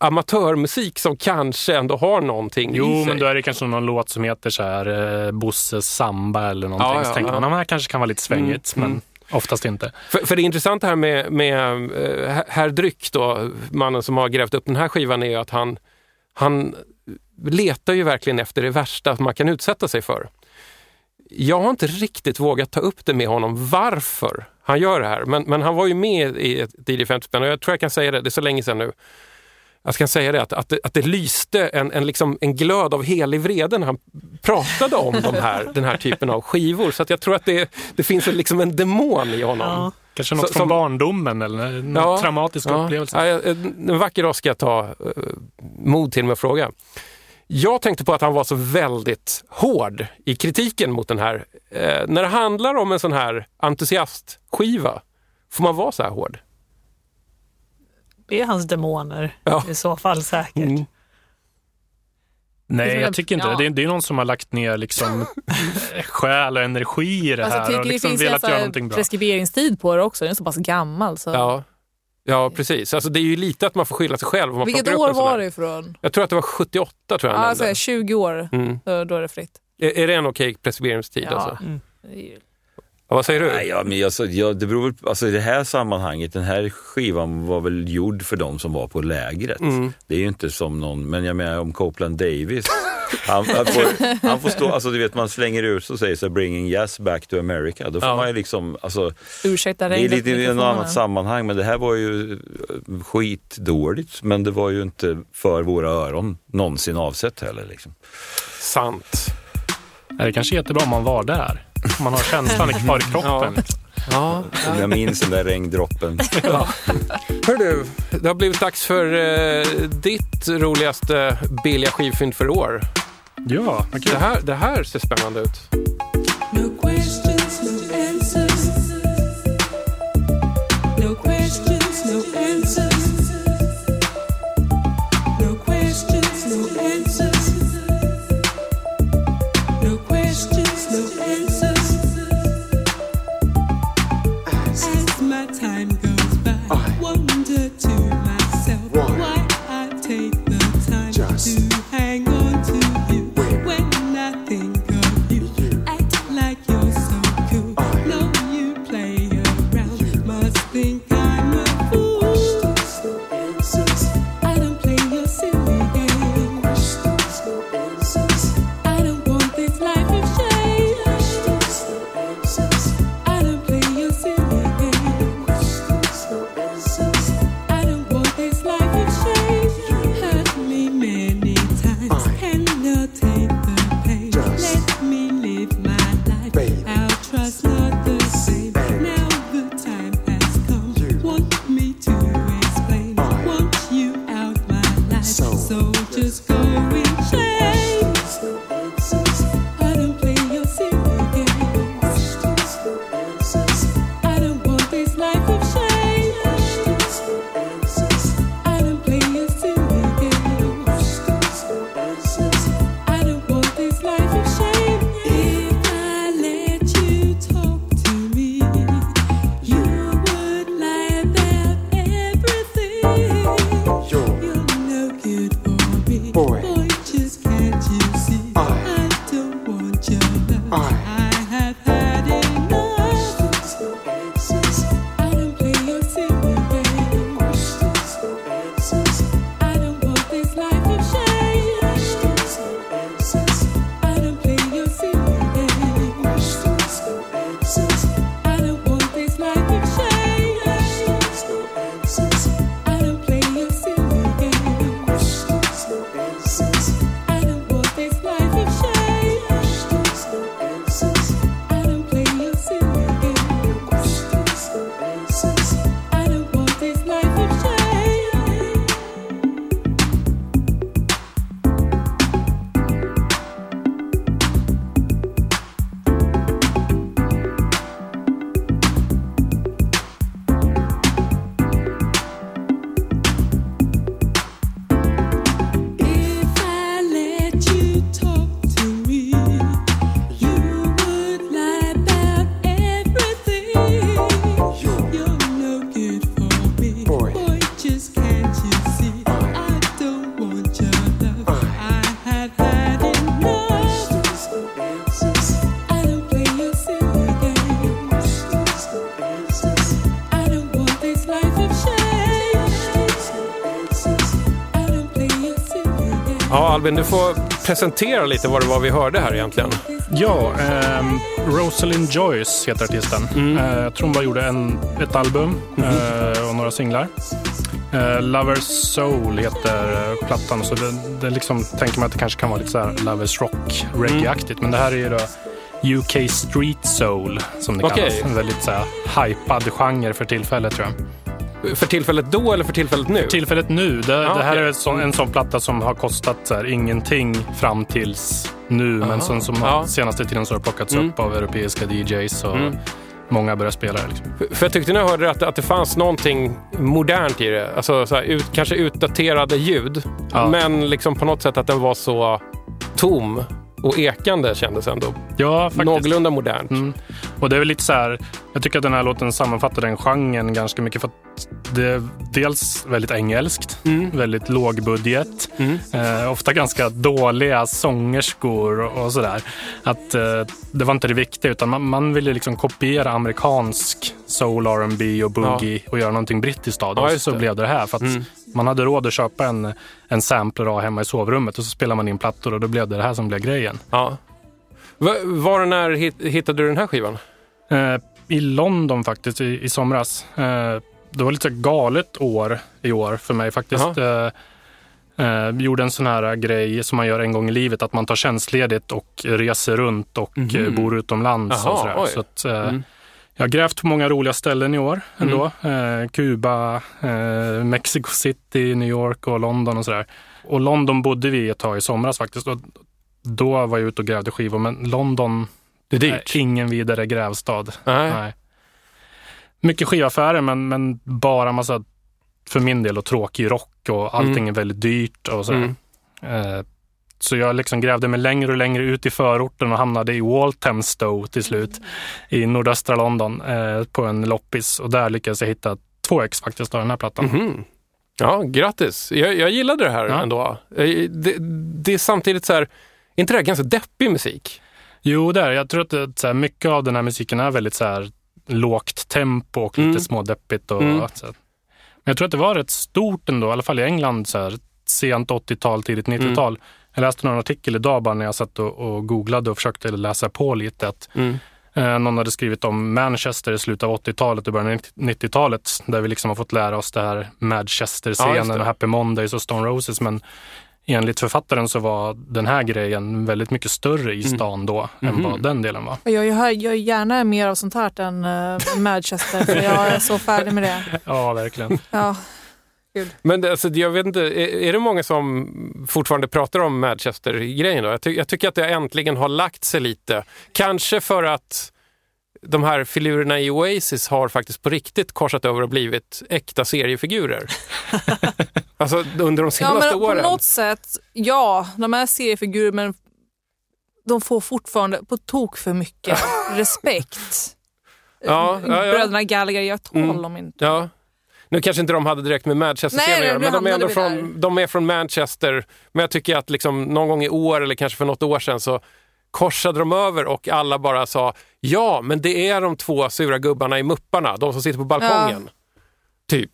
amatörmusik som kanske ändå har någonting Jo, i sig. men då är det kanske någon låt som heter så här eh, Bosses samba eller någonting. Ja, ja, så tänker ja. man, "Ja, det här kanske kan vara lite svängigt, Mm, men oftast inte. För, för det intressanta här med, med eh, herr Dryck, då, mannen som har grävt upp den här skivan, är att han, han letar ju verkligen efter det värsta man kan utsätta sig för. Jag har inte riktigt vågat ta upp det med honom varför han gör det här. Men, men han var ju med i ett DJ 50 spänn och jag tror jag kan säga det, det är så länge sedan nu. Jag ska säga det, att, att, det, att det lyste en, en, liksom, en glöd av helig vrede när han pratade om de här, den här typen av skivor. Så att jag tror att det, det finns en, liksom en demon i honom. Kanske något Så- från som- barndomen eller en Ja, traumatisk ja. upplevelse. Ja, jag- en en vacker dag ska jag ta eh, mod till mig att fråga. Jag tänkte på att han var så väldigt hård i kritiken mot den här. Eh, när det handlar om en sån här entusiastskiva, får man vara så här hård? Det är hans demoner Ja. i så fall säkert. Mm. Nej, jag tycker inte Ja. det. Det är, det någon som har lagt ner liksom själ och energi i det Alltså, här och det liksom finns en velat så göra någonting bra. preskriberingstid på det också. Den är så pass gammal. Så. Ja, ja precis. Alltså, det är ju lite att man får skylla sig själv. Man Vilket år var det ifrån? Jag tror att det var 78 tror jag alltså, 20 år, Mm. då, är det fritt. Är, är det en okej preskriberingstid? Ja. Alltså? Mm. Är Ja, vad säger du? Nej, ja, men alltså, ja, det beror väl, alltså, I det här sammanhanget, den här skivan var väl gjord för de som var på lägret. Mm. Det är ju inte som någon, men jag menar om Copeland Davis. Han, han, får, han får stå, alltså du vet man slänger ut och säger så bringing jazz back to America. Då får Ja. man ju liksom, alltså, Ursäkta det är lite i något annat sammanhang, men det här var ju eh, skitdåligt. Men det var ju inte för våra öron någonsin avsett heller. Liksom. Sant. Det kanske är jättebra om man var där. Man har känslan kvar i kroppen. Ja. Jag minns den där regndroppen. Hör du, det har blivit dags för eh, ditt roligaste billiga skivfynd för år. Ja, kul. Det här, det här ser spännande ut. Albin, du får presentera lite vad det var vi hörde här egentligen. Ja, ehm, Rosalind Joyce heter artisten. Mm. Eh, jag tror hon bara gjorde en, ett album eh, och några singlar. Eh, Lovers Soul heter eh, plattan. Så det, det liksom tänker man att det kanske kan vara lite så här Lovers Rock, reggae-aktigt. Men det här är ju då UK Street Soul som det Okej. kallas. En väldigt så här, hypad genre för tillfället tror jag. För tillfället då eller för tillfället nu? Tillfället nu. Det, Ja, det här okej. är en sån, en sån platta som har kostat så här, ingenting fram tills nu. Aha. Men som, som Ja. senaste tiden så har plockats Mm. upp av europeiska DJs och Mm. många börjar spela det. Liksom. För, för jag tyckte när jag hörde att, att det fanns någonting modernt i det. Alltså så här, ut, kanske utdaterade ljud. Ja. Men liksom på något sätt att den var så tom och ekande kändes ändå. Ja, faktiskt. Någorlunda modernt. Mm. Och det är väl lite så här, jag tycker att den här låten sammanfattar den genren ganska mycket för att det är dels väldigt engelskt, Mm. väldigt lågbudget, eh, ofta ganska dåliga sångerskor och, och sådär. Att eh, det var inte det viktiga utan man, man ville liksom kopiera amerikansk soul, R&B och boogie och göra någonting brittiskt av det. Ja, så det. blev det här för att Mm. Man hade råd att köpa en, en sampler av hemma i sovrummet och så spelade man in plattor och då blev det det här som blev grejen. Ja. Va- Var och när hit- hittade du den här skivan? Eh, I London faktiskt, i, i somras. Eh, det var lite galet år i år för mig faktiskt. Eh, eh, gjorde en sån här grej som man gör en gång i livet, att man tar tjänstledigt och reser runt och eh, bor utomlands. Jaha, och sådär. Så att, eh, Mm. Jag har grävt på många roliga ställen i år ändå. Eh, Kuba, eh, Mexico City, New York och London och sådär. Och London bodde vi ett tag i somras faktiskt. Och då var jag ute och grävde skivor, men London Det är dyrt. ingen vidare grävstad. Nej. Mycket skivaffärer, men, men bara massa, för min del, och tråkig rock och allting Mm. är väldigt dyrt och sådär. Mm. Eh, så jag liksom grävde mig längre och längre ut i förorten och hamnade i Walthamstow till slut i nordöstra London eh, på en loppis och där lyckades jag hitta två ex faktiskt av den här plattan. Mhm. Ja, grattis. Jag, jag gillade det här Ja. ändå. Eh, Det, det är samtidigt så här, är inte det här ganska deppig musik? Jo, där. Jag tror att det, så här, mycket av den här musiken är väldigt så här, lågt tempo och lite Mm. smådeppigt. Och, Mm. så här. Men jag tror att det var rätt stort ändå, i alla fall i England, så här, sent 80-tal, tidigt 90-tal. Jag läste någon artikel idag bara när jag satt och, och googlade och försökte läsa på lite. Att, Mm. eh, någon hade skrivit om Manchester i slutet av 80-talet och början av 90-talet. Där vi liksom har fått lära oss det här Ja, Manchester-scenen det. och Happy Mondays och Stone Roses. Men enligt författaren så var den här grejen väldigt mycket större i stan då än Mhm. vad den delen var. Jag gör, gärna mer av sånt här än uh, Manchester, för jag är så färdig med det. Ja, verkligen. Ja. Men det, alltså, jag vet inte, är, är det många som fortfarande pratar om Manchester-grejen? Jag, ty, jag tycker att det äntligen har lagt sig lite. Kanske för att de här filurerna i Oasis har faktiskt på riktigt korsat över och blivit äkta seriefigurer. alltså under de Ja, senaste men på åren. något sätt, ja, de är seriefigurer men de får fortfarande på tok för mycket respekt. Ja, ja, ja. Bröderna Gallagher, jag tål Mm. dem inte. Ja. Nu kanske inte de hade direkt med Manchester-scenen Nej, att göra, men de är, ändå från, de är från Manchester. Men jag tycker att liksom någon gång i år eller kanske för något år sedan så korsade de över och alla bara sa ja, men det är de två sura gubbarna i Mupparna, de som sitter på balkongen. Typ.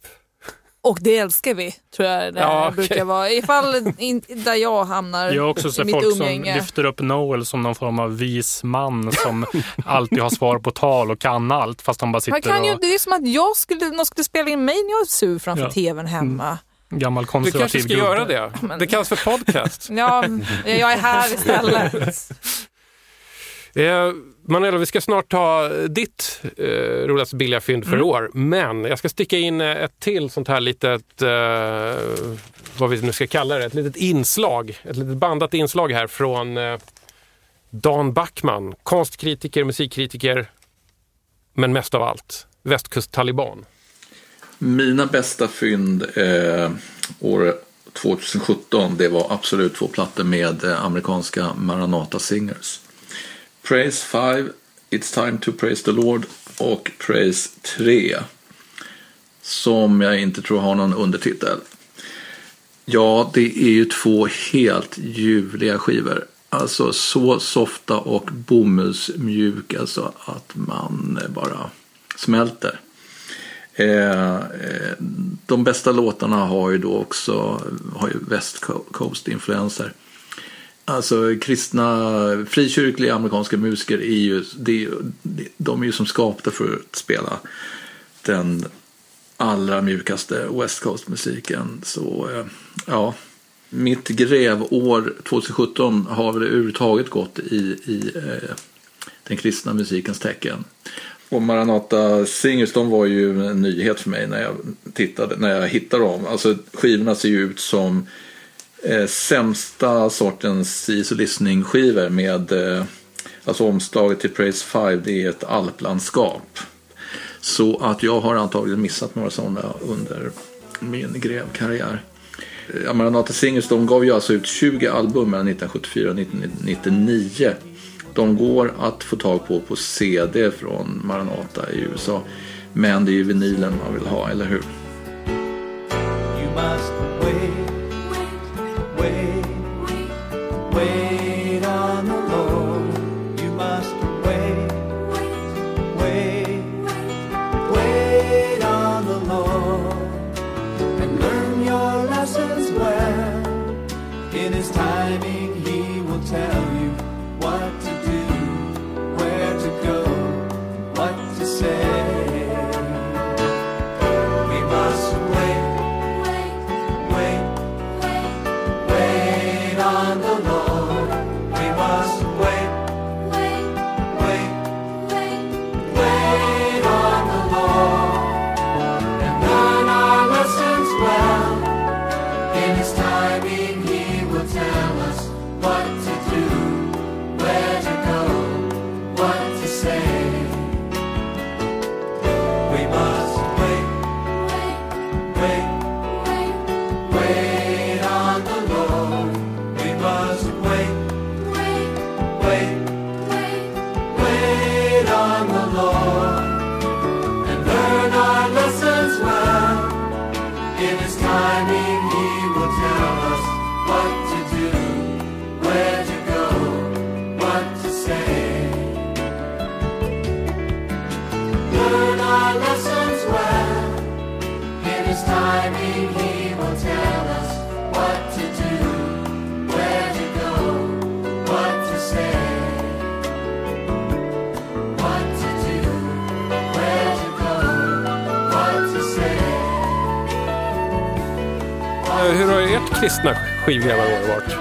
Och det älskar vi, tror jag det Ja, brukar vara. Ifall in, där jag hamnar Jag har också i sett folk som umgänge. lyfter upp Noel som någon form av vis man som alltid har svar på tal och kan allt fast han bara Man sitter kan ju, och det är som att jag skulle, någon skulle spela in mig när jag är sur framför Ja. tvn hemma. gammal Du konservativ kanske ska gubbe. göra det. Det kallas för podcast. Ja, jag är här istället. Eh, Manuela, vi ska snart ta ditt eh, roligaste billiga fynd för Mm. år. Men jag ska sticka in eh, ett till sånt här litet, eh, vad vi nu ska kalla det, ett litet inslag. Ett litet bandat inslag här från eh, Dan Backman. Konstkritiker, musikkritiker, men mest av allt västkust-taliban. Mina bästa fynd eh, år 2017 det var absolut två plattor med eh, amerikanska Maranata Singers. Praise 5, It's time to praise the Lord och Praise 3 som jag inte tror har någon undertitel. Ja, det är ju två helt ljuvliga skivor. Alltså så softa och bomullsmjuka alltså att man bara smälter. Eh, eh, de bästa låtarna har ju då också har ju West Coast-influenser. Alltså kristna, frikyrkliga amerikanska musiker är ju, de, de är ju som skapta för att spela den allra mjukaste West Coast-musiken. Så eh, ja, mitt grävår 2017 har väl överhuvudtaget gått i, i eh, den kristna musikens tecken. Och Maranata Singers, de var ju en nyhet för mig när jag tittade, när jag hittade dem. Alltså skivorna ser ju ut som eh, sämsta sortens easy listening skivor med eh, alltså omslaget till Praise 5, det är ett alplandskap. Så att jag har antagligen missat några sådana under min grevkarriär. Eh, Maranata Singers de gav ju alltså ut 20 album mellan 1974 och 1999. De går att få tag på på CD från Maranata i USA. Men det är ju vinylen man vill ha, eller hur? Kristna skivgrävarår varit?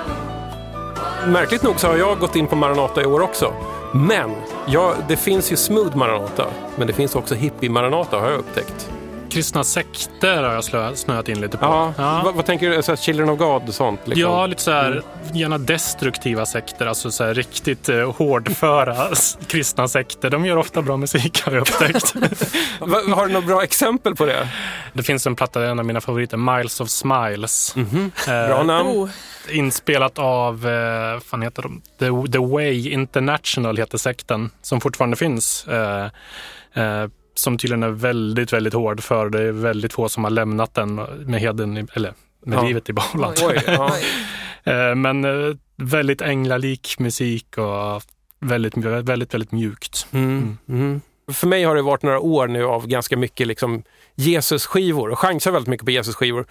Märkligt nog så har jag gått in på Maranata i år också. Men ja, det finns ju smooth Maranata, men det finns också hippie Maranata har jag upptäckt. Kristna sekter har jag slö- snöat in lite på. Ja, Vad, vad tänker du? Så här, Children of God och sånt? Liksom? Ja, lite så här, gärna destruktiva sekter, alltså så här, riktigt eh, hårdföra kristna sekter. De gör ofta bra musik har jag upptäckt. Har du några bra exempel på det? Det finns en platta, en av mina favoriter, Miles of Smiles. Eh, Bra namn. Oh. Inspelat av, eh, fan heter de? The, The Way International heter sekten, som fortfarande finns. Eh, eh, som tydligen är väldigt, väldigt hård för det är väldigt få som har lämnat den med heden, eller med Ja. livet i behåll. Eh, Men eh, väldigt änglalik musik och väldigt, väldigt, väldigt mjukt. Mm. Mm. För mig har det varit några år nu av ganska mycket liksom Jesus-skivor och chansar väldigt mycket på Jesus-skivor.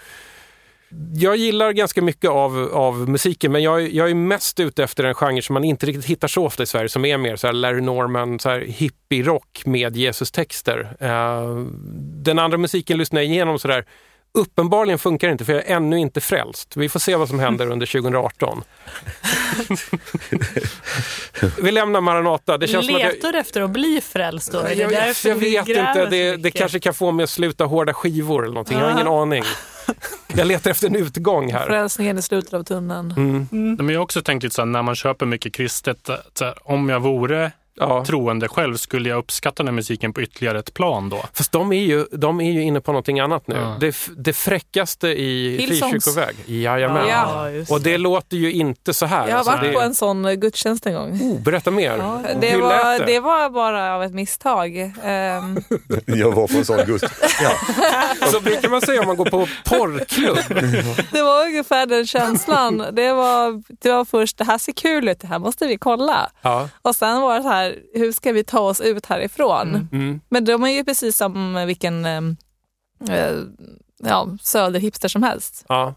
Jag gillar ganska mycket av, av musiken men jag, jag är mest ute efter en genre som man inte riktigt hittar så ofta i Sverige som är mer så här Larry Norman, så här hippie-rock med Jesus-texter. Uh, den andra musiken lyssnar jag igenom sådär Uppenbarligen funkar det inte för jag är ännu inte frälst. Vi får se vad som händer under 2018. Vi lämnar Maranata. Det känns som att jag... Letar du efter att bli frälst då? Är det Jag, jag, därför jag vet inte, det, det kanske kan få mig att sluta hårda skivor eller någonting. Jag har ingen aning. Jag letar efter en utgång här. Frälsningen i slutet av tunneln. Mm. Men jag har också tänkt lite så här, när man köper mycket kristet, här, om jag vore troende själv skulle jag uppskatta den här musiken på ytterligare ett plan då. Fast de är ju, de är ju inne på någonting annat nu. Ja. Det, det fräckaste i Hillsongs. frikyrkoväg. Jajamän. Ja, Och det låter ju inte så här. Jag har Alltså, varit det... på en sån eh, gudstjänst en gång. Oh, berätta mer. Det Hur var, lät det? det var bara av ett misstag. Ehm, Jag var på en sån gust. Ja. Så brukar man säga om man går på porrklubb. det var ungefär den känslan. Det var, det var först, det här ser kul ut, det här måste vi kolla. Ja. Och sen var det så här, hur ska vi ta oss ut härifrån? Mm. Men de är ju precis som vilken ehm, eh, ja, söderhipster som helst. Ja.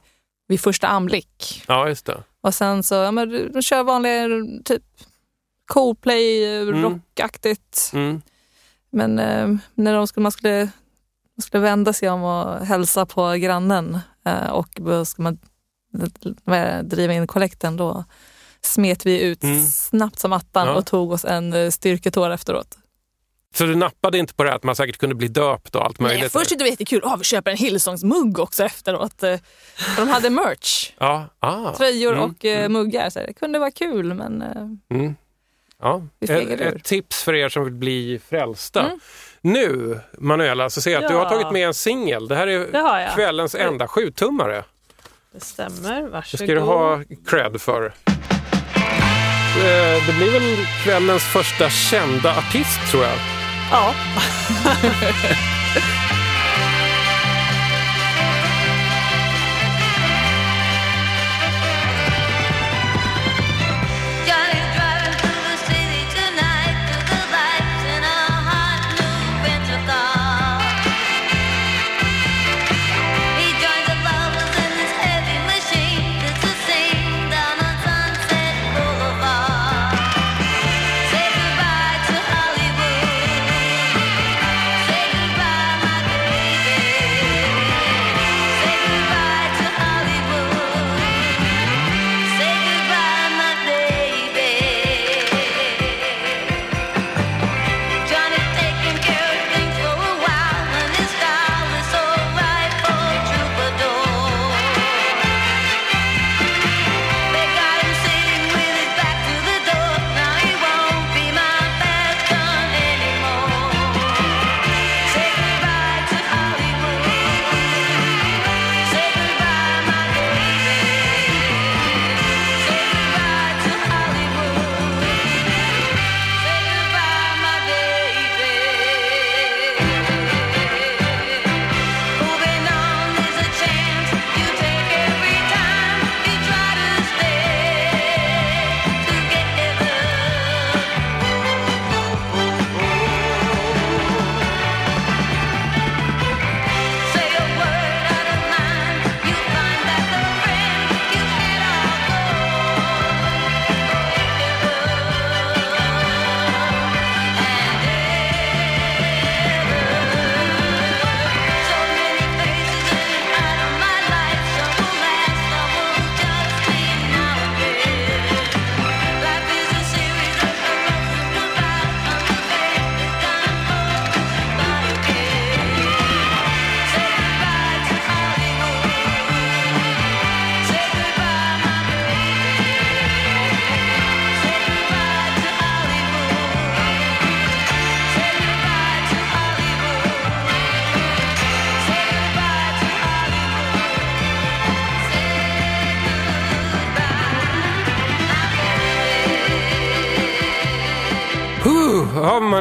Vid första anblick. ja, just det. Och sen så, ja, men de kör vanliga typ Coldplay, eh, Mm. rockaktigt. Mm. Men eh, när de skulle, man skulle, man skulle vända sig om och hälsa på grannen eh, och då ska man eh, driva in kollekten då smet vi ut Mm. snabbt som attan Ja. och tog oss en eh, styrketår efteråt. Så du nappade inte på det att man säkert kunde bli döpt och allt möjligt? Nej, först tyckte det var jättekul, oh, vi köper en Hillsongs-mugg också efteråt. Eh, för De hade merch, Ja, ah. tröjor Mm, och eh, muggar. Så det kunde vara kul men eh, Mm. Ja. Vi Ett, ett tips för er som vill bli frälsta. Mm. Nu, Manuela, så ser jag att du har Ja. tagit med en singel. Det här är Det kvällens enda sjutummare. Det stämmer, Det varsågod. ska du ha cred för. Eh, Det blir väl kvällens första kända artist, tror jag. Ja.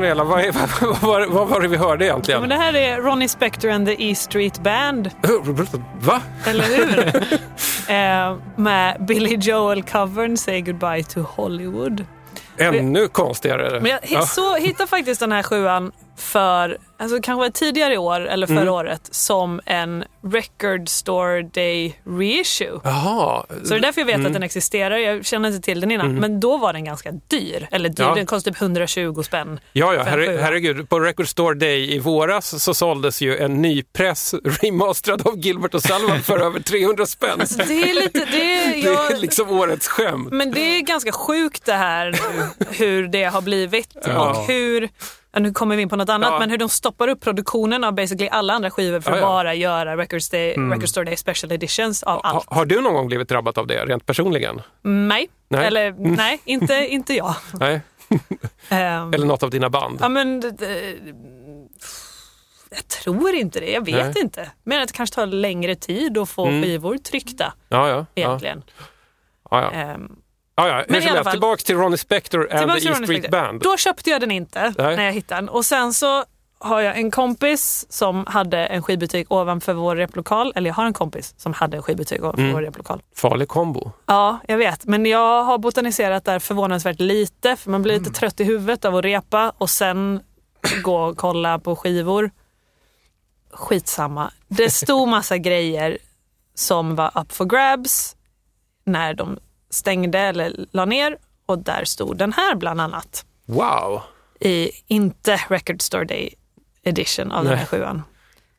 Manuela, vad, är, vad, var- vad var det vi hörde egentligen? men det här är Ronnie Spector and the E Street Band, Va? eller hur? eh, med Billy Joel-covern Say Goodbye to Hollywood. Ännu konstigare. Men jag Ja. så, faktiskt den här sjuan för, alltså kanske tidigare i år eller förra Mm. året, som en Record Store Day reissue. Jaha. Så det är därför jag vet Mm. att den existerar. Jag kände inte till den innan. Mm. Men då var den ganska dyr. Eller dyr, Ja. den kostade typ 120 spänn. Ja, ja sjua. herregud. På Record Store Day i våras så såldes ju en ny press remasterad av Gilbert och Sullivan för över 300 spänn. Alltså, det är lite, det är, Det jag, är liksom årets skämt. Men det är ganska sjukt det här hur det har blivit Ja. och hur, nu kommer vi in på något annat, Ja. men hur de stoppar upp produktionen av basically alla andra skivor för att Ja, ja. bara göra Record, Day, Mm. Record Store Day Special Editions av Ha, allt. har du någon gång blivit drabbad av det, rent personligen? Nej, Nej. eller Mm. nej, inte, inte jag. Nej. Ehm, Eller något av dina band? Ja, men, det- jag tror inte det, jag vet Nej. inte. Men att det kanske tar längre tid att få Mm. skivor tryckta Ja, ja. egentligen. Ja, ja. Ehm, ja, ja. Men i alla fall- tillbaks till Ronnie Spector and the E Street Spector. Band. Då köpte jag den inte Nej. när jag hittade den. Och sen så har jag en kompis som hade en skivbutik ovanför vår replokal. Eller jag har en kompis som hade en skivbutik ovanför Mm. vår replokal. Farlig kombo. Ja, jag vet. Men jag har botaniserat där förvånansvärt lite. För man blir Mm. lite trött i huvudet av att repa och sen gå och kolla på skivor. Skitsamma. Det stod massa grejer som var up for grabs när de stängde eller la ner. Och där stod den här bland annat. Wow! I inte Record Store Day edition av den här Nej. sjuan.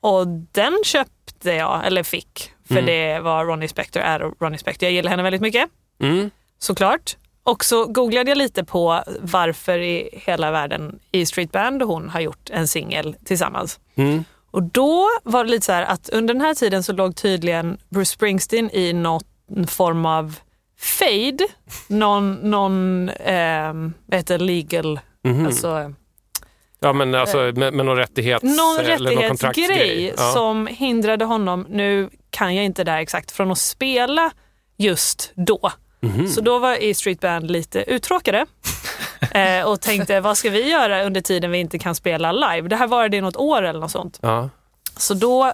Och den köpte jag, eller fick. För Mm. det var Ronnie Spector, är Ronnie Spector. Jag gillar henne väldigt mycket Mm. såklart. och så googlade jag lite på varför i hela världen E Street Band och hon har gjort en singel tillsammans. Mm. Och då var det lite så här att under den här tiden så låg tydligen Bruce Springsteen i någon form av fade. Någon, någon eh, vad heter legal, Mhm. alltså Ja, men alltså med, med någon rättighets... någon eller någon kontraktsgrej. Ja. som hindrade honom, nu kan jag inte det här exakt, från att spela just då. Mhm. Så då var E Street Band lite uttråkade eh, och tänkte vad ska vi göra under tiden vi inte kan spela live? Det här var det i något år eller något sånt. Ja. Så då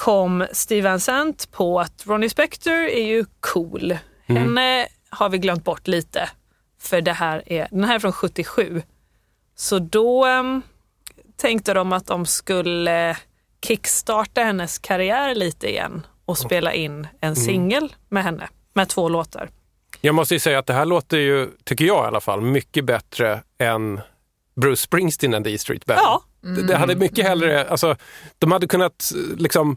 kom Steve Van Sant på att Ronnie Spector är ju cool. Mm. Henne har vi glömt bort lite. För det här är, den här är från 77. Så då em, tänkte de att de skulle kickstarta hennes karriär lite igen och spela in Mm. en singel med henne med två låtar. Jag måste ju säga att det här låter ju, tycker jag i alla fall, mycket bättre än Bruce Springsteen and the E Street Band. Ja. Det, det hade mycket hellre, alltså, de hade kunnat liksom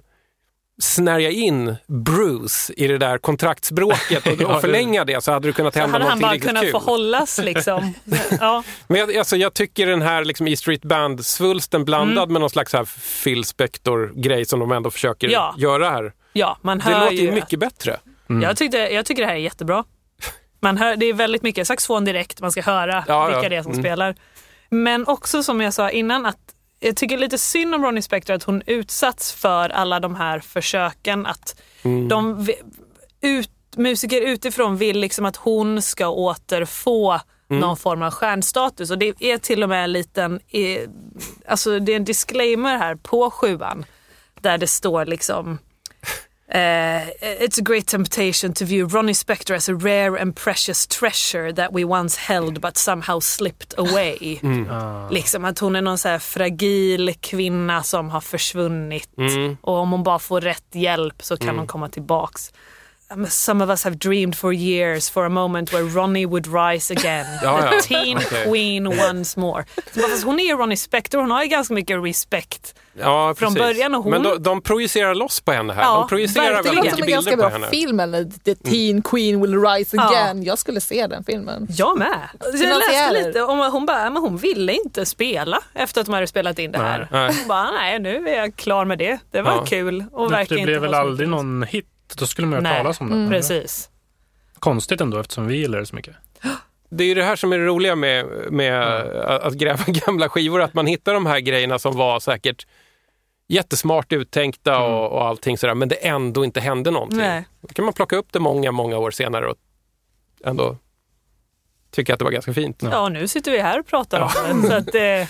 snärja in Bruce i det där kontraktsbråket och, och det- förlänga det så hade det kunnat hända hade han någonting bara riktigt kunnat kul. få hållas liksom. ja. Men jag, alltså, jag tycker den här liksom, E Street Band-svulsten blandad Mm. med någon slags här Phil Spector-grej som de ändå försöker Ja. göra här. ja, man Det hör låter ju mycket bättre. Jag, tyckte, jag tycker det här är jättebra. Man hör, det är väldigt mycket saxofon direkt, man ska höra Ja, vilka det är som Mm. spelar. Men också som jag sa innan att jag tycker lite synd om Ronnie Spector att hon utsatts för alla de här försöken att Mm. de ut, musiker utifrån vill liksom att hon ska återfå Mm. någon form av stjärnstatus och det är till och med en liten, alltså det är en disclaimer här på sjuan där det står liksom Uh, it's a great temptation to view Ronnie Spector as a rare and precious treasure that we once held but somehow slipped away. Liksom att hon är någon så här fragil kvinna som har försvunnit Mm. och om hon bara får rätt hjälp så kan Mm. hon komma tillbaks. Some of us have dreamed for years for a moment where Ronnie would rise again. Ja, The ja. teen Okej. queen once more. Så bara, fast hon är ju Ronnie Spector, hon har ju ganska mycket respekt. Ja, Från precis. början och hon- Men de, de projicerar loss på henne här. Ja, de projicerar verkligen. väldigt Det låter mycket som en bilder ganska på bra henne. film, eller The Teen Queen Will Rise Ja. Again. Jag skulle se den filmen. Jag med. Jag läste lite om hon bara, men hon ville inte spela efter att de hade spelat in det här. Nej. Nej. Hon bara, nej nu är jag klar med det. Det var Ja. kul. Och det blev väl aldrig mycket- någon hit. Då skulle man ju höra talas om den. Mm. Precis. Konstigt ändå eftersom vi gillar det så mycket. Det är ju det här som är det roliga med, med att gräva gamla skivor, att man hittar de här grejerna som var säkert jättesmart uttänkta och, och allting sådär, men det ändå inte hände någonting. Nej. Då kan man plocka upp det många, många år senare och ändå tycka att det var ganska fint. Ja, nu sitter vi här och pratar om det. Så att, eh,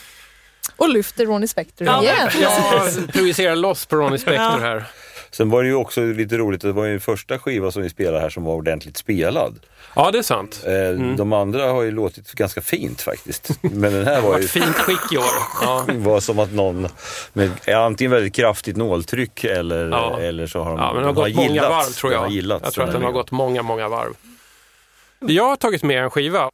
Och lyfter Ronnie Spector Ja, igen. Jag projicerar loss på Ronnie Spector Ja. här. Sen var det ju också lite roligt, det var ju den första skiva som vi spelade här som var ordentligt spelad. Ja, det är sant. Eh, De andra har ju låtit ganska fint faktiskt. Men den här var ju... Fint skick i år. Ja. Var som att någon med antingen väldigt kraftigt nåltryck eller, Ja. eller så har de Ja, men den har de gått många gillat. varv tror jag. har gillat, jag tror att den har gått många, många varv. Jag har tagit med en skiva.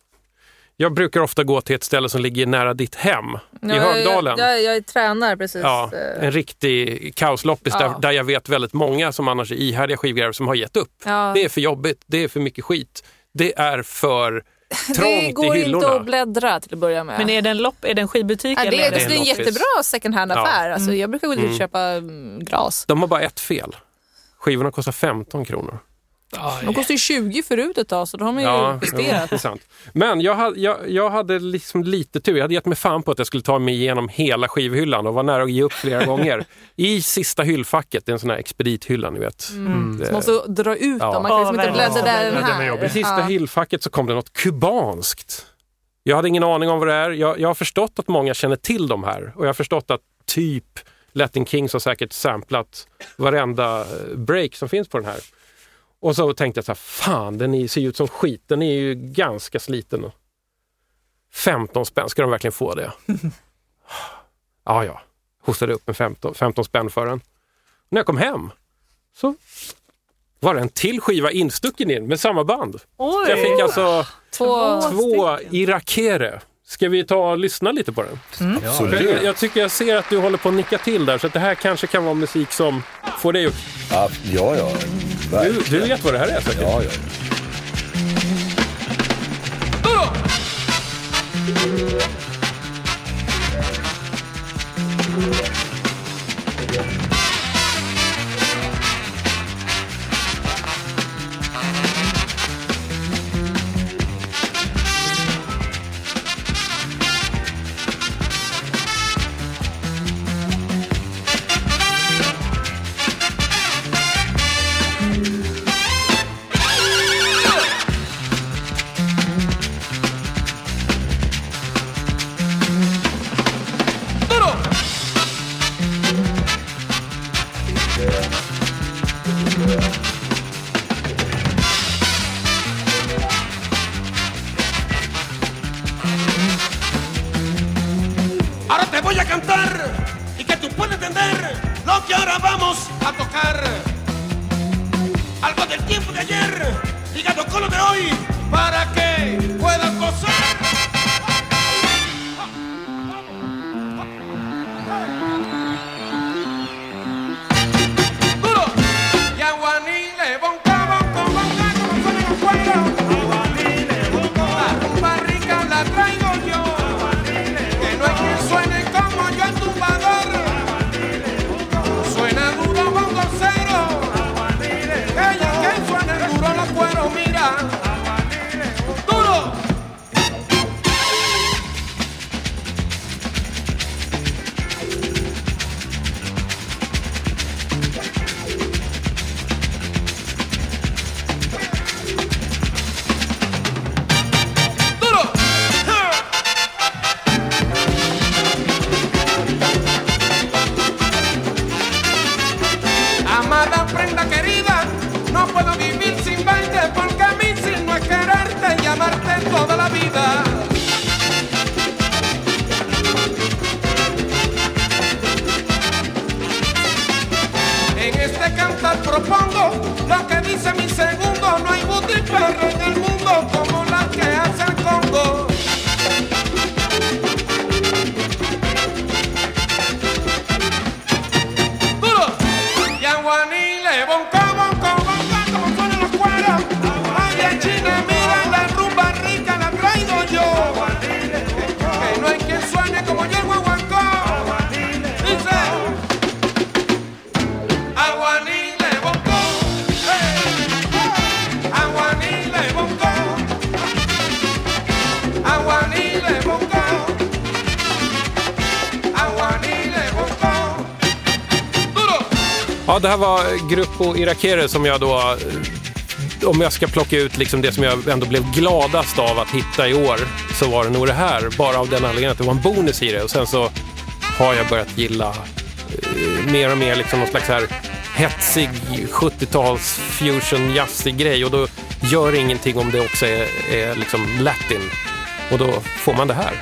Jag brukar ofta gå till ett ställe som ligger nära ditt hem i Högdalen. Jag, jag, jag är tränare precis. Ja, Eh, en riktig kaosloppis Ja. där, där jag vet väldigt många som annars är ihärdiga skivgrävare som har gett upp. Ja. Det är för jobbigt, det är för mycket skit. Det är för det trångt går i inte hyllorna. att bläddra till att börja med. men är det en lopp, är det en skivbutik? ja, det, eller är, är det är en jättebra second hand-affär. Ja. Alltså, jag brukar gå dit och Mm. köpa mm, glas. De har bara ett fel. Skivorna kostar 15 kronor. De kostade ju 20 förut ett tag så då har man ju justerat. det är sant. Men jag, hade- jag, jag hade liksom lite tur. Jag hade gett mig fan på att jag skulle ta mig igenom hela skivhyllan och var nära att ge upp flera gånger. I sista hyllfacket, det är en sån här expedithylla ni vet. Mm. Det- Så man måste dra ut Ja. dem. Man kan liksom Ja, inte bläddra där den Ja, den är här. I sista Ja. hyllfacket så kom det något kubanskt. Jag hade ingen aning om vad det är. Jag, jag har förstått att många känner till de här och jag har förstått att typ Latin Kings har säkert samplat varenda eh, break som finns på den här. Och så tänkte jag så här, fan den ser ju ut som skit. Den är ju ganska sliten. 15 spänn, ska de verkligen få det? ja, ja. Hostade upp en 15, 15 spänn för den. När jag kom hem så var det en till skiva instucken in med samma band. Oj! Så jag fick alltså Två, två irakere. Ska vi ta och lyssna lite på den? Mm. Absolut. Jag, jag, tycker jag ser att du håller på att nicka till där, så att det här kanske kan vara musik som får dig att... Ja, ja. verkligen. du, du vet vad det här är säkert? Ja, ja. ja. Ahora te voy a cantar y que tú puedas entender lo que ahora vamos a tocar. Algo del tiempo de ayer, ligado con lo de hoy, para que här var Gruppo Irakere som jag då, om jag ska plocka ut liksom det som jag ändå blev gladast av att hitta i år, så var det nog det här. Bara av den anledningen att det var en bonus i det. Och sen så har jag börjat gilla eh, mer och mer liksom någon slags här hetsig 70-tals fusion jazzig grej. Och då gör det ingenting om det också är, är liksom latin. Och då får man det här.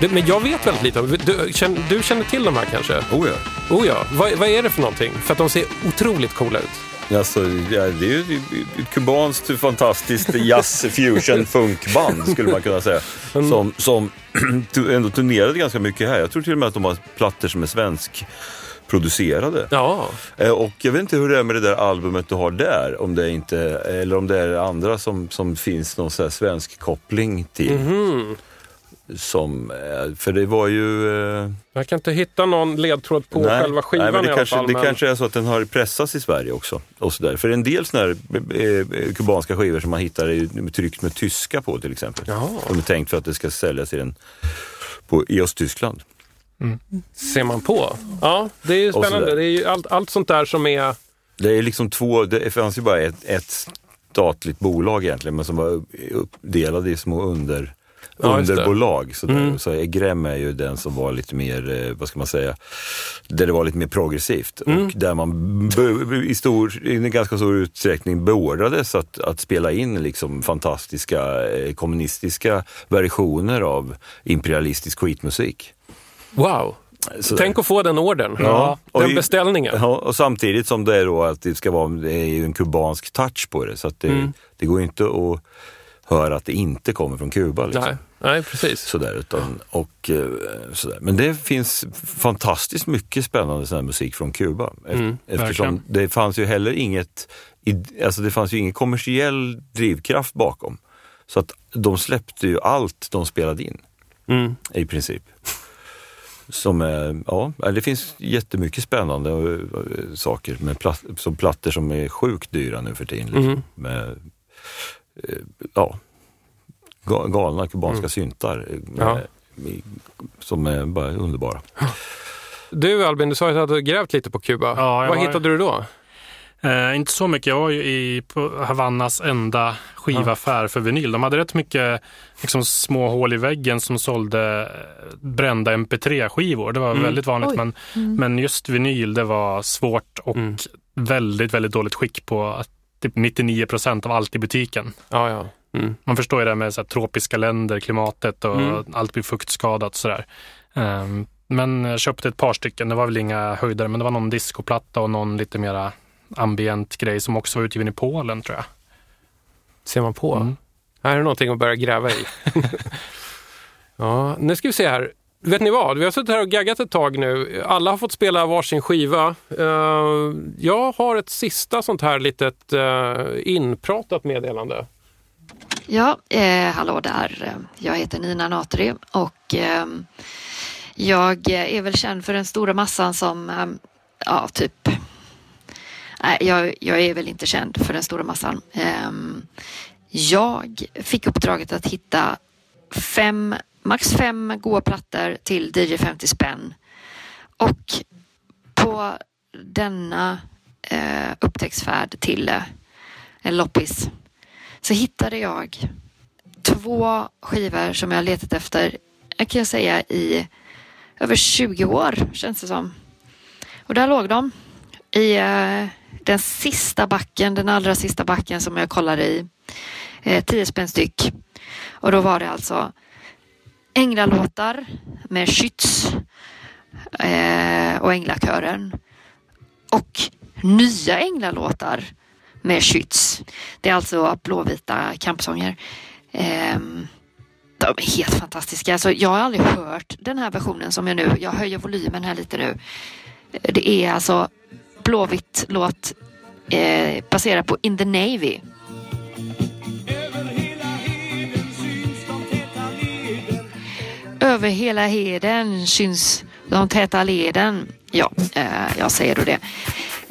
Det, men jag vet väldigt lite. om- Du, känner, du känner till de här kanske? Oh ja. Oh ja. Vad, vad är det för någonting? För att de ser otroligt coola ut. Alltså, det är ju ett kubanskt fantastiskt jazz fusion funkband skulle man kunna säga. Som, som ändå turnerade ganska mycket här. Jag tror till och med att de har plattor som är svensk producerade. Ja. Eh, Och jag vet inte hur det är med det där albumet du har där, om det är inte, eller om det är andra som, som finns någon svensk koppling till. Mhm. Som, eh, för det var ju... eh, Jag kan inte hitta någon ledtråd på Nej, själva skivan nej, men det i alla kanske, fall. Det men- kanske är så att den har pressats i Sverige också. Och så där. För en del såna här eh, eh, kubanska skivor som man hittar är tryckt med tyska på till exempel. De är tänkt för att det ska säljas i, den, på, i Östtyskland. Ser man på. Ja, det är ju spännande. Det är ju allt, allt sånt där som är... Det är liksom två, det fanns ju bara ett, ett statligt bolag egentligen, men som var uppdelade i små under, Ja, underbolag. Så, Mm. så Egrem är ju den som var lite mer, eh, vad ska man säga, där det var lite mer progressivt. Mm. Och där man i, stor, i en ganska stor utsträckning beordrades att, att spela in liksom fantastiska eh, kommunistiska versioner av imperialistisk skitmusik. Wow. Så- Tänk att få den ordern. Ja, och den i- beställningen. Ja, och samtidigt som det är då att det ska vara, det är ju en kubansk touch på det. Så det, Mm. det går inte att höra att det inte kommer från Kuba. Liksom. Nej, nej, precis. Sådär, utan, och, eh, sådär. Men det finns fantastiskt mycket spännande sån musik från Kuba. Mm, eftersom verkligen. det fanns ju heller inget, alltså det fanns ju ingen kommersiell drivkraft bakom. Så att de släppte ju allt de spelade in. Mm. I princip. Som är, ja, det finns jättemycket spännande eh, saker med platt, som plattor som är sjukt dyra nu för tiden. Liksom. Mhm. Med, eh, ja, ga- galna kubanska Mm. syntar eh, Ja. med, i- som är bara underbara. Du Albin, du sa att du hade grävt lite på Kuba. Ja, Vad har- hittade du då? Eh, inte så mycket. Jag var ju i Havannas enda skivaffär för vinyl. De hade rätt mycket liksom, små hål i väggen som sålde eh, brända MP3-skivor. Det var Mm. väldigt vanligt. Oj. Men, Mm. men just vinyl, det var svårt och väldigt, väldigt dåligt skick på att typ 99 procent av allt i butiken. Ja, ja. Man förstår ju det här med så här, tropiska länder, klimatet och Mm. allt blir fuktskadat sådär. Ehm, men jag köpte ett par stycken, det var väl inga höjdare, men det var någon discoplatta och någon lite mera ambient grej som också var utgiven i Polen tror jag. Ser man på. Mm. Här är det någonting att börja gräva i. ja, nu ska vi se här. Vet ni vad? Vi har suttit här och gaggat ett tag nu. Alla har fått spela varsin skiva. Eh, jag har ett sista sånt här litet eh, inpratat meddelande. Ja, eh, hallå där. Jag heter Nina Natri och eh, jag är väl känd för den stora massan som, eh, ja, typ Nej, jag, jag är väl inte känd för den stora massan. Ehm, jag fick uppdraget att hitta fem, max fem goa plattor till DJ 50 spänn. Och på denna eh, upptäcktsfärd till eh, en loppis så hittade jag två skivor som jag letat efter, eh, jag kan säga i över 20 år känns det som. Och där låg de i eh, den sista backen, den allra sista backen som jag kollade i. Eh, 10 spänn styck. Och då var det alltså Änglalåtar med Schütz eh, och Änglakören. Och nya Änglalåtar med Schütz. Det är alltså blåvita kampsånger. Ehm, de är helt fantastiska. Alltså, jag har aldrig hört den här versionen som jag nu, jag höjer volymen här lite nu. Det är alltså Blåvitt låt eh, baserad på In the Navy. Över hela heden syns de täta leden. Ja, eh, jag säger då det.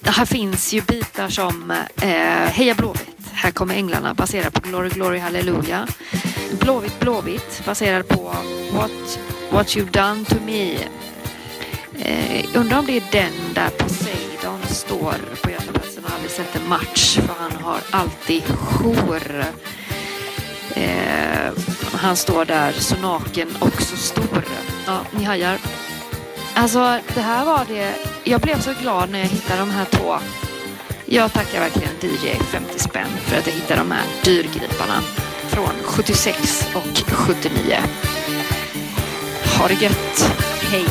Här finns ju bitar som eh, Heja Blåvitt, här kommer änglarna baserad på Glory Glory Hallelujah. Blåvitt Blåvitt baserad på What, What You've Done To Me. Eh, undrar om det är den där Poseidon står på Götaplatsen och aldrig sett en match för han har alltid jour. Eh, han står där så naken och så stor. Ja, ni hajar. Alltså det här var det. Jag blev så glad när jag hittade de här två. Jag tackar verkligen DJ 50 spänn för att jag hittade de här dyrgriparna från 76 och 79. Ha det gött. Hej!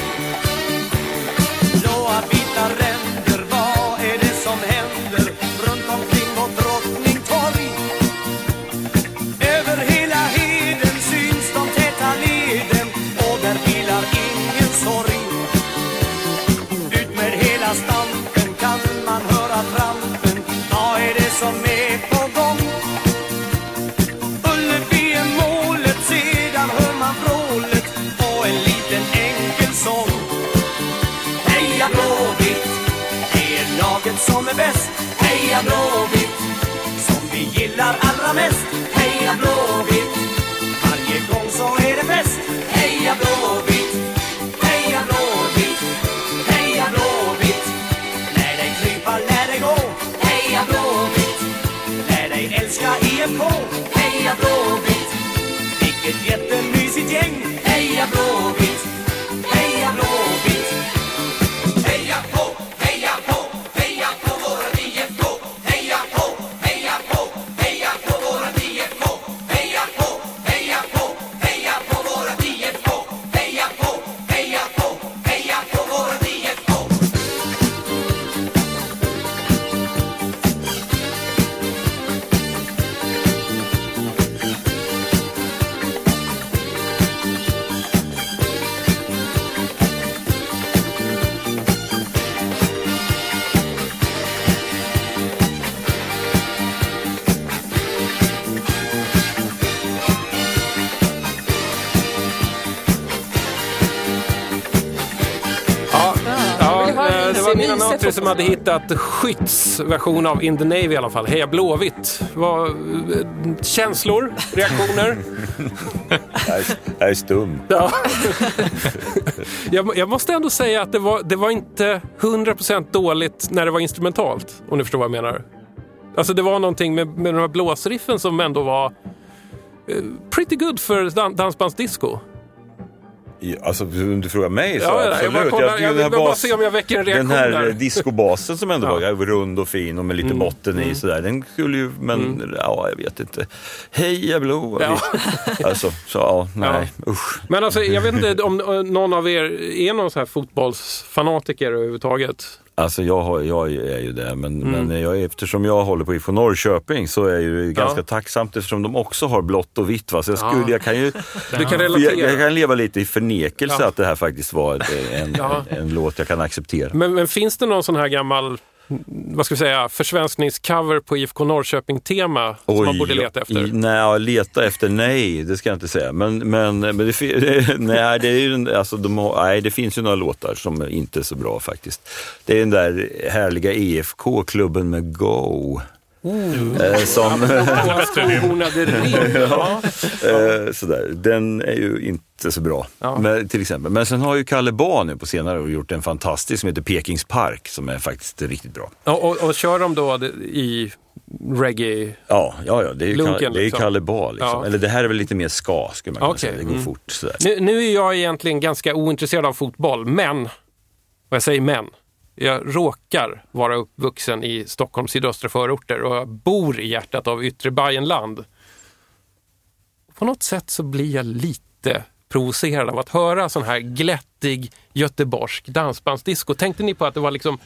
Cold. Var i Nina myset Natri som hade hittat Skytts version av In the Navy i alla fall. Heja Blåvitt. Vad, eh, känslor? Reaktioner? Jag är, jag är stum. Ja. jag, jag måste ändå säga att det var, det var inte 100% dåligt när det var instrumentalt. Om ni förstår vad jag menar. Alltså det var någonting med, med de här blåsriffen som ändå var eh, pretty good för dan, dansbandsdisco. Ja, Alltså om du frågar mig så Ja, ja, jag absolut. bara kollar- jag den vill bara bas- se om jag väcker en reaktion Den här där. discobasen som ändå Ja. var rund och fin och med lite Mm, botten i mm. sådär. Den skulle ju, men ja, jag vet inte. Heja Blå! Ja. Alltså, så ja, nej, usch. Men alltså, jag vet inte om någon av er är någon så här fotbollsfanatiker överhuvudtaget. Alltså jag, har, jag är ju det, men, Mm. men jag, eftersom jag håller på IFK Norrköping så är jag ju ganska Ja. tacksamt eftersom de också har blått och vitt. Va? Så jag, Ja. skulle, jag kan ju Du kan relatera. jag, jag kan leva lite i förnekelse Ja. att det här faktiskt var en, Ja. en, en låt jag kan acceptera. Men, men finns det någon sån här gammal vad ska vi säga, försvenskningscover på IFK Norrköping-tema som man borde leta efter? I, nej, leta efter, nej, det ska jag inte säga. Men, men, men det, nej, det, är ju, alltså, de nej, det finns ju några låtar som inte är så bra faktiskt. Det är den där härliga EFK, klubben med Go. Eh, som. Ja. eh, sådär. Den är ju inte så bra, Ja. men, till exempel. Men sen har ju Kalle Ba nu på senare år gjort en fantastisk som heter Pekings Park som är faktiskt riktigt bra. Och, och, och kör de då i reggae? Ja, ja, ja det är ju Lunken, Kalle, det är liksom. Kalle Ba. Liksom. Ja. Eller det här är väl lite mer ska, skulle man kunna Okej, säga. Det går mm. fort sådär. Nu, nu är jag egentligen ganska ointresserad av fotboll, men, och jag säger men, jag råkar vara uppvuxen i Stockholms sydöstra förorter och jag bor i hjärtat av yttre Bayernland. På något sätt så blir jag lite provocerad av att höra sån här glättig göteborgsk dansbandsdisco. Tänkte ni på att det var liksom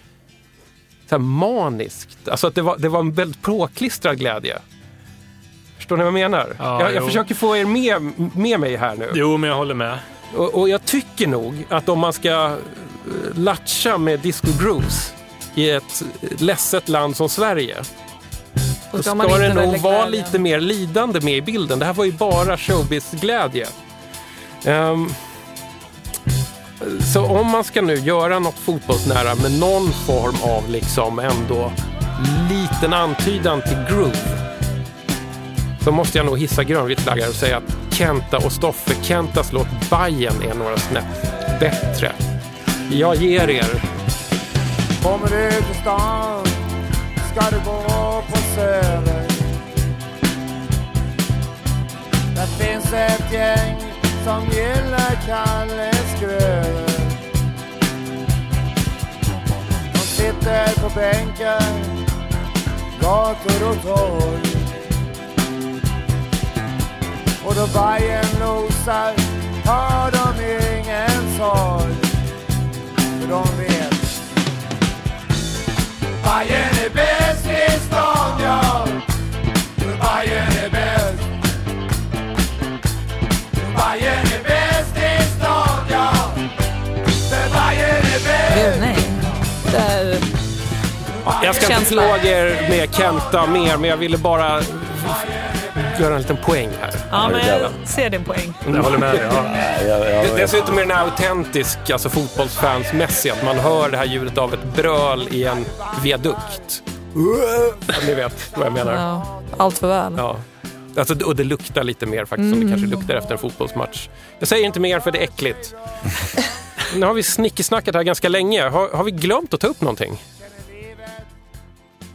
så maniskt? Alltså att det var, det var en väldigt påklistrad glädje. Förstår ni vad jag menar? Ja, jag jag försöker få er med, med mig här nu. Jo, men jag håller med. Och, och jag tycker nog att om man ska latcha med disco grooves i ett ledset land som Sverige Då ska det nog vara lite mer lidande med i bilden. Det här var ju bara showbiz-glädje. Ehm, så om man ska nu göra något fotbollsnära med någon form av liksom ändå liten antydan till groove så måste jag nog hissa grönvit flagga och säga att Kenta och Stoffe Kentas låt Bajen är några snäpp bättre. Jag ger er Kommer du till stan ska du gå på Söder. Där finns ett gäng som gillar Kalles grödor. De sitter på bänkar, gator och torg. Och då Bajen nosar har de ingen sorg. De vet Bajen är bäst i stan, ja. Bajen är bäst. Bajen är bäst i stan, ja. För Bajen är bäst. Nej. Där... Jag ska inte plåga er med Kenta mer, men jag ville bara göra en liten poäng här. Ja, men jag ser din poäng. Jag håller med dig. Ja. Dessutom är den autentisk, alltså fotbollsfansmässig, att man hör det här ljudet av ett bröl i en viadukt. Ja, Ni vet vad jag menar. Ja, allt för väl. Ja. Alltså, och det luktar lite mer faktiskt, som det Mm. kanske luktar efter en fotbollsmatch. Jag säger inte mer för det är äckligt. Nu har vi snickesnackat här ganska länge. Har, har vi glömt att ta upp någonting?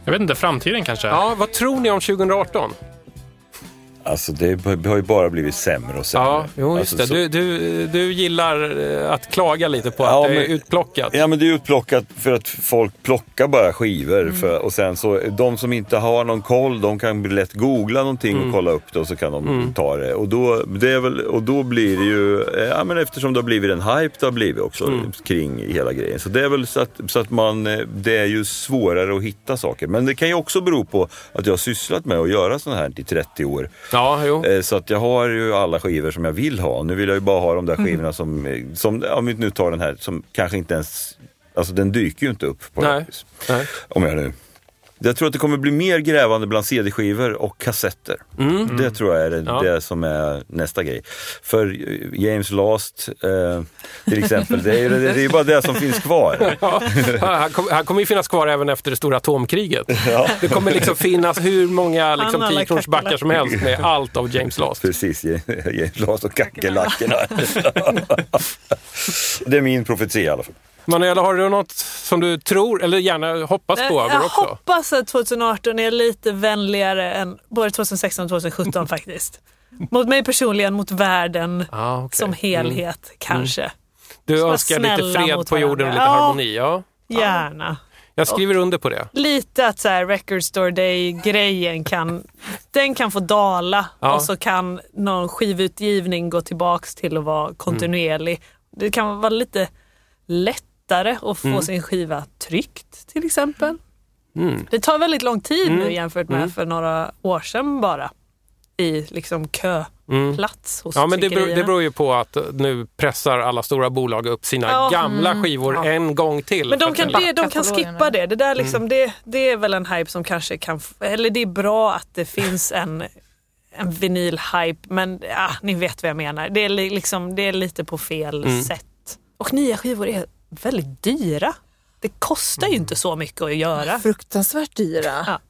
Jag vet inte, framtiden kanske? Ja, vad tror ni om 2018? Alltså det har ju bara blivit sämre och sämre. Ja, jo, just Alltså, det. Du, du, du gillar eh, att klaga lite på att Ja, det är utplockat. Ja men det är utplockat för att folk plockar bara skivor. Mm. För, och sen så, de som inte har någon koll, de kan lätt googla någonting Mm. och kolla upp det och så kan de Mm. ta det. Och då, det väl, och då blir det ju, eh, ja men eftersom det har blivit en hype det har blivit också Mm. kring hela grejen. Så det är väl så att, så att man, eh, det är ju svårare att hitta saker. Men det kan ju också bero på att jag har sysslat med att göra sånt här i 30 år. Ja, jo. Eh, Så att jag har ju alla skivor som jag vill ha. Nu vill jag ju bara ha de där Mm. skivorna som, eh, som om vi nu tar den här, som kanske inte ens, alltså den dyker ju inte upp på Nej. något vis. Nej. Om jag nu. Jag tror att det kommer bli mer grävande bland CD-skivor och kassetter. Mm. Det tror jag är det, Ja. det som är nästa grej. För eh, James Last eh, till exempel, det är ju det, är bara det som finns kvar. Ja, han, kom, han kommer ju finnas kvar även efter det stora atomkriget. Det kommer liksom finnas hur många liksom, alla 10 backar som helst med allt av James Last. Precis, James Last och kackerlackorna. det är min profetia i alla fall. Manuela, har du något som du tror, eller gärna hoppas på över Jag också? hoppas att 2018 är lite vänligare än både 2016 och 2017 faktiskt. Mot mig personligen, mot världen Ah, okej. som helhet Mm. kanske. Du Ska vara önskar lite fred på jorden och lite. Ja. harmoni. Ja. Gärna. Jag skriver under på det. Lite att så här, Record Store Day-grejen kan, den kan få dala Ja. och så kan någon skivutgivning gå tillbaks till att vara kontinuerlig. Det kan vara lite lättare att få Mm. sin skiva tryckt till exempel. Mm. Det tar väldigt lång tid Mm. nu jämfört med Mm. för några år sedan bara. I liksom köplats hos Mm. Ja, men det beror, det beror ju på att nu pressar alla stora bolag upp sina Ja. gamla Mm. skivor Ja. en gång till. Men de kan, det, de kan skippa det. Det, där liksom, det. det är väl en hype som kanske kan... Eller det är bra att det finns en, en vinylhype, men ja, ni vet vad jag menar. Det är, li- liksom, det är lite på fel Mm. sätt. Och nya skivor är väldigt dyra. Det kostar ju inte så mycket att göra. Fruktansvärt dyra. Ja.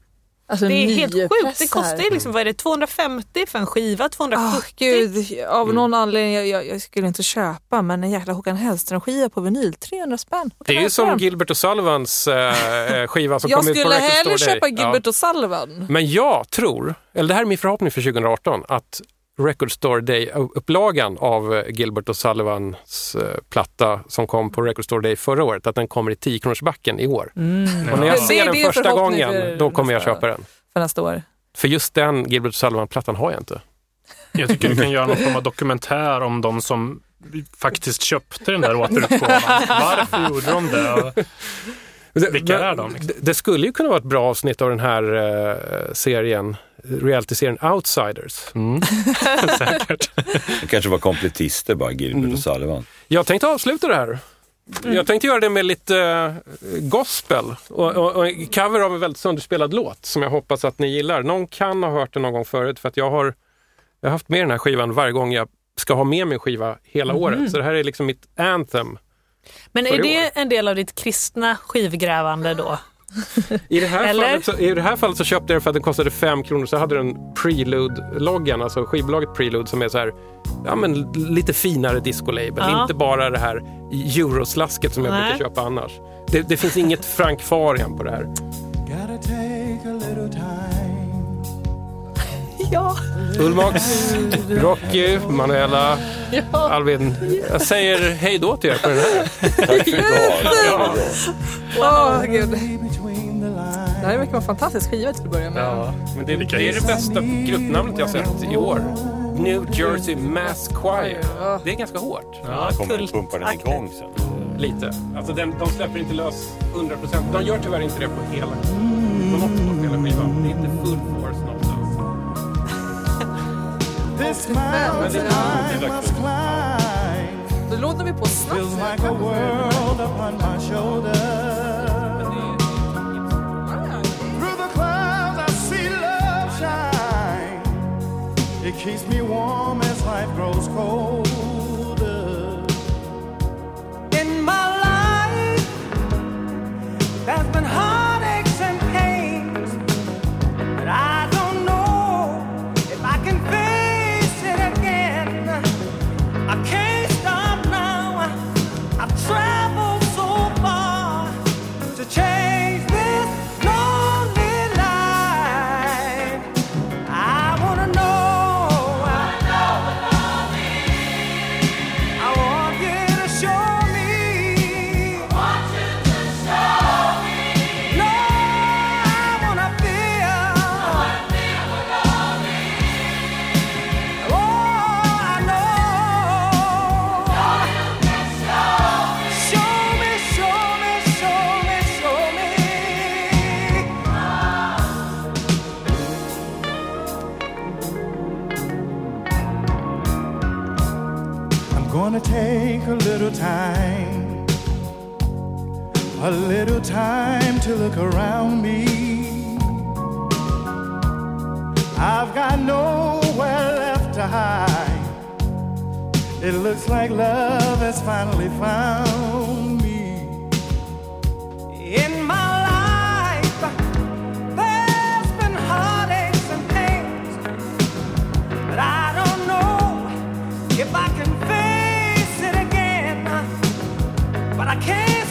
Alltså, det är helt sjukt. Det kostar ju liksom, vad är det, 250 för en skiva? 270? Ah, gud, av någon anledning, jag, jag, jag skulle inte köpa, men en jäkla Håkan Hellström-skiva på vinyl, 300 spänn. Det är ju jag som? Gilbert och Sullivans eh, skiva som Jag kom ut på skulle Record hellre köpa Gilbert Ja. och Sullivan. Men jag tror, eller det här är min förhoppning för 2018, att Record Store Day-upplagan av eh, Gilbert och Sullivans eh, platta som kom på Record Store Day förra året, att den kommer i 10-kronorsbacken i år. Mm. Och när jag Det- ser det är den första förhoppning gången, för då kommer jag nästa- köpa den. För nästa år. För just den Gilbert och Sullivan-plattan har jag inte. Jag tycker du kan göra någon form av dokumentär om de som faktiskt köpte den där återutgåvan. Varför gjorde de det? Vilka är de? liksom? Det, skulle ju kunna vara ett bra avsnitt av den här eh, serien, reality-serien Outsiders. Säkert. Det kanske var kompletister bara, Gilbert och Sullivan. Jag tänkte avsluta det här. Jag tänkte göra det med lite eh, gospel och, och, och en cover av en väldigt sönderspelad låt som jag hoppas att ni gillar. Någon kan ha hört den någon gång förut för att jag har, jag har haft med den här skivan varje gång jag ska ha med min skiva hela Mhm. året. Så det här är liksom mitt anthem. Men är det en del av ditt kristna skivgrävande då? I det, här fallet så, I det här fallet så köpte jag den för att den kostade 5 kronor. Så hade den Prelude-loggan, alltså skivbolaget Prelude som är så här, ja men lite finare discolabel. Ja. Inte bara det här euroslasket som jag Nej. brukar köpa annars. Det, det finns inget Frank Farian på det här. Gotta take a little time. Ja. Ulmax, Rocky, Manuela, Alvin. Jag säger hej då till er på den här. Tack för idag. Åh, gud. Det här verkar vara en fantastisk skiva till att börja med. Ja, men det, det är det bästa gruppnamnet jag har sett i år. New Jersey Mass Choir. Det är ganska hårt. Ja, kommer pumpar den igång sen. Lite. Alltså den, de släpper inte lös 100%. De gör tyvärr inte det på hela, på något sätt på hela skivan. Det är inte full. This mountain I must climb. Låter vi på snabbt. Feels like a world upon my shoulder. Through the clouds I see love shine. It keeps me warm as life grows colder. Little time, a little time to look around me. I've got nowhere left to hide. It looks like love has finally found I can't.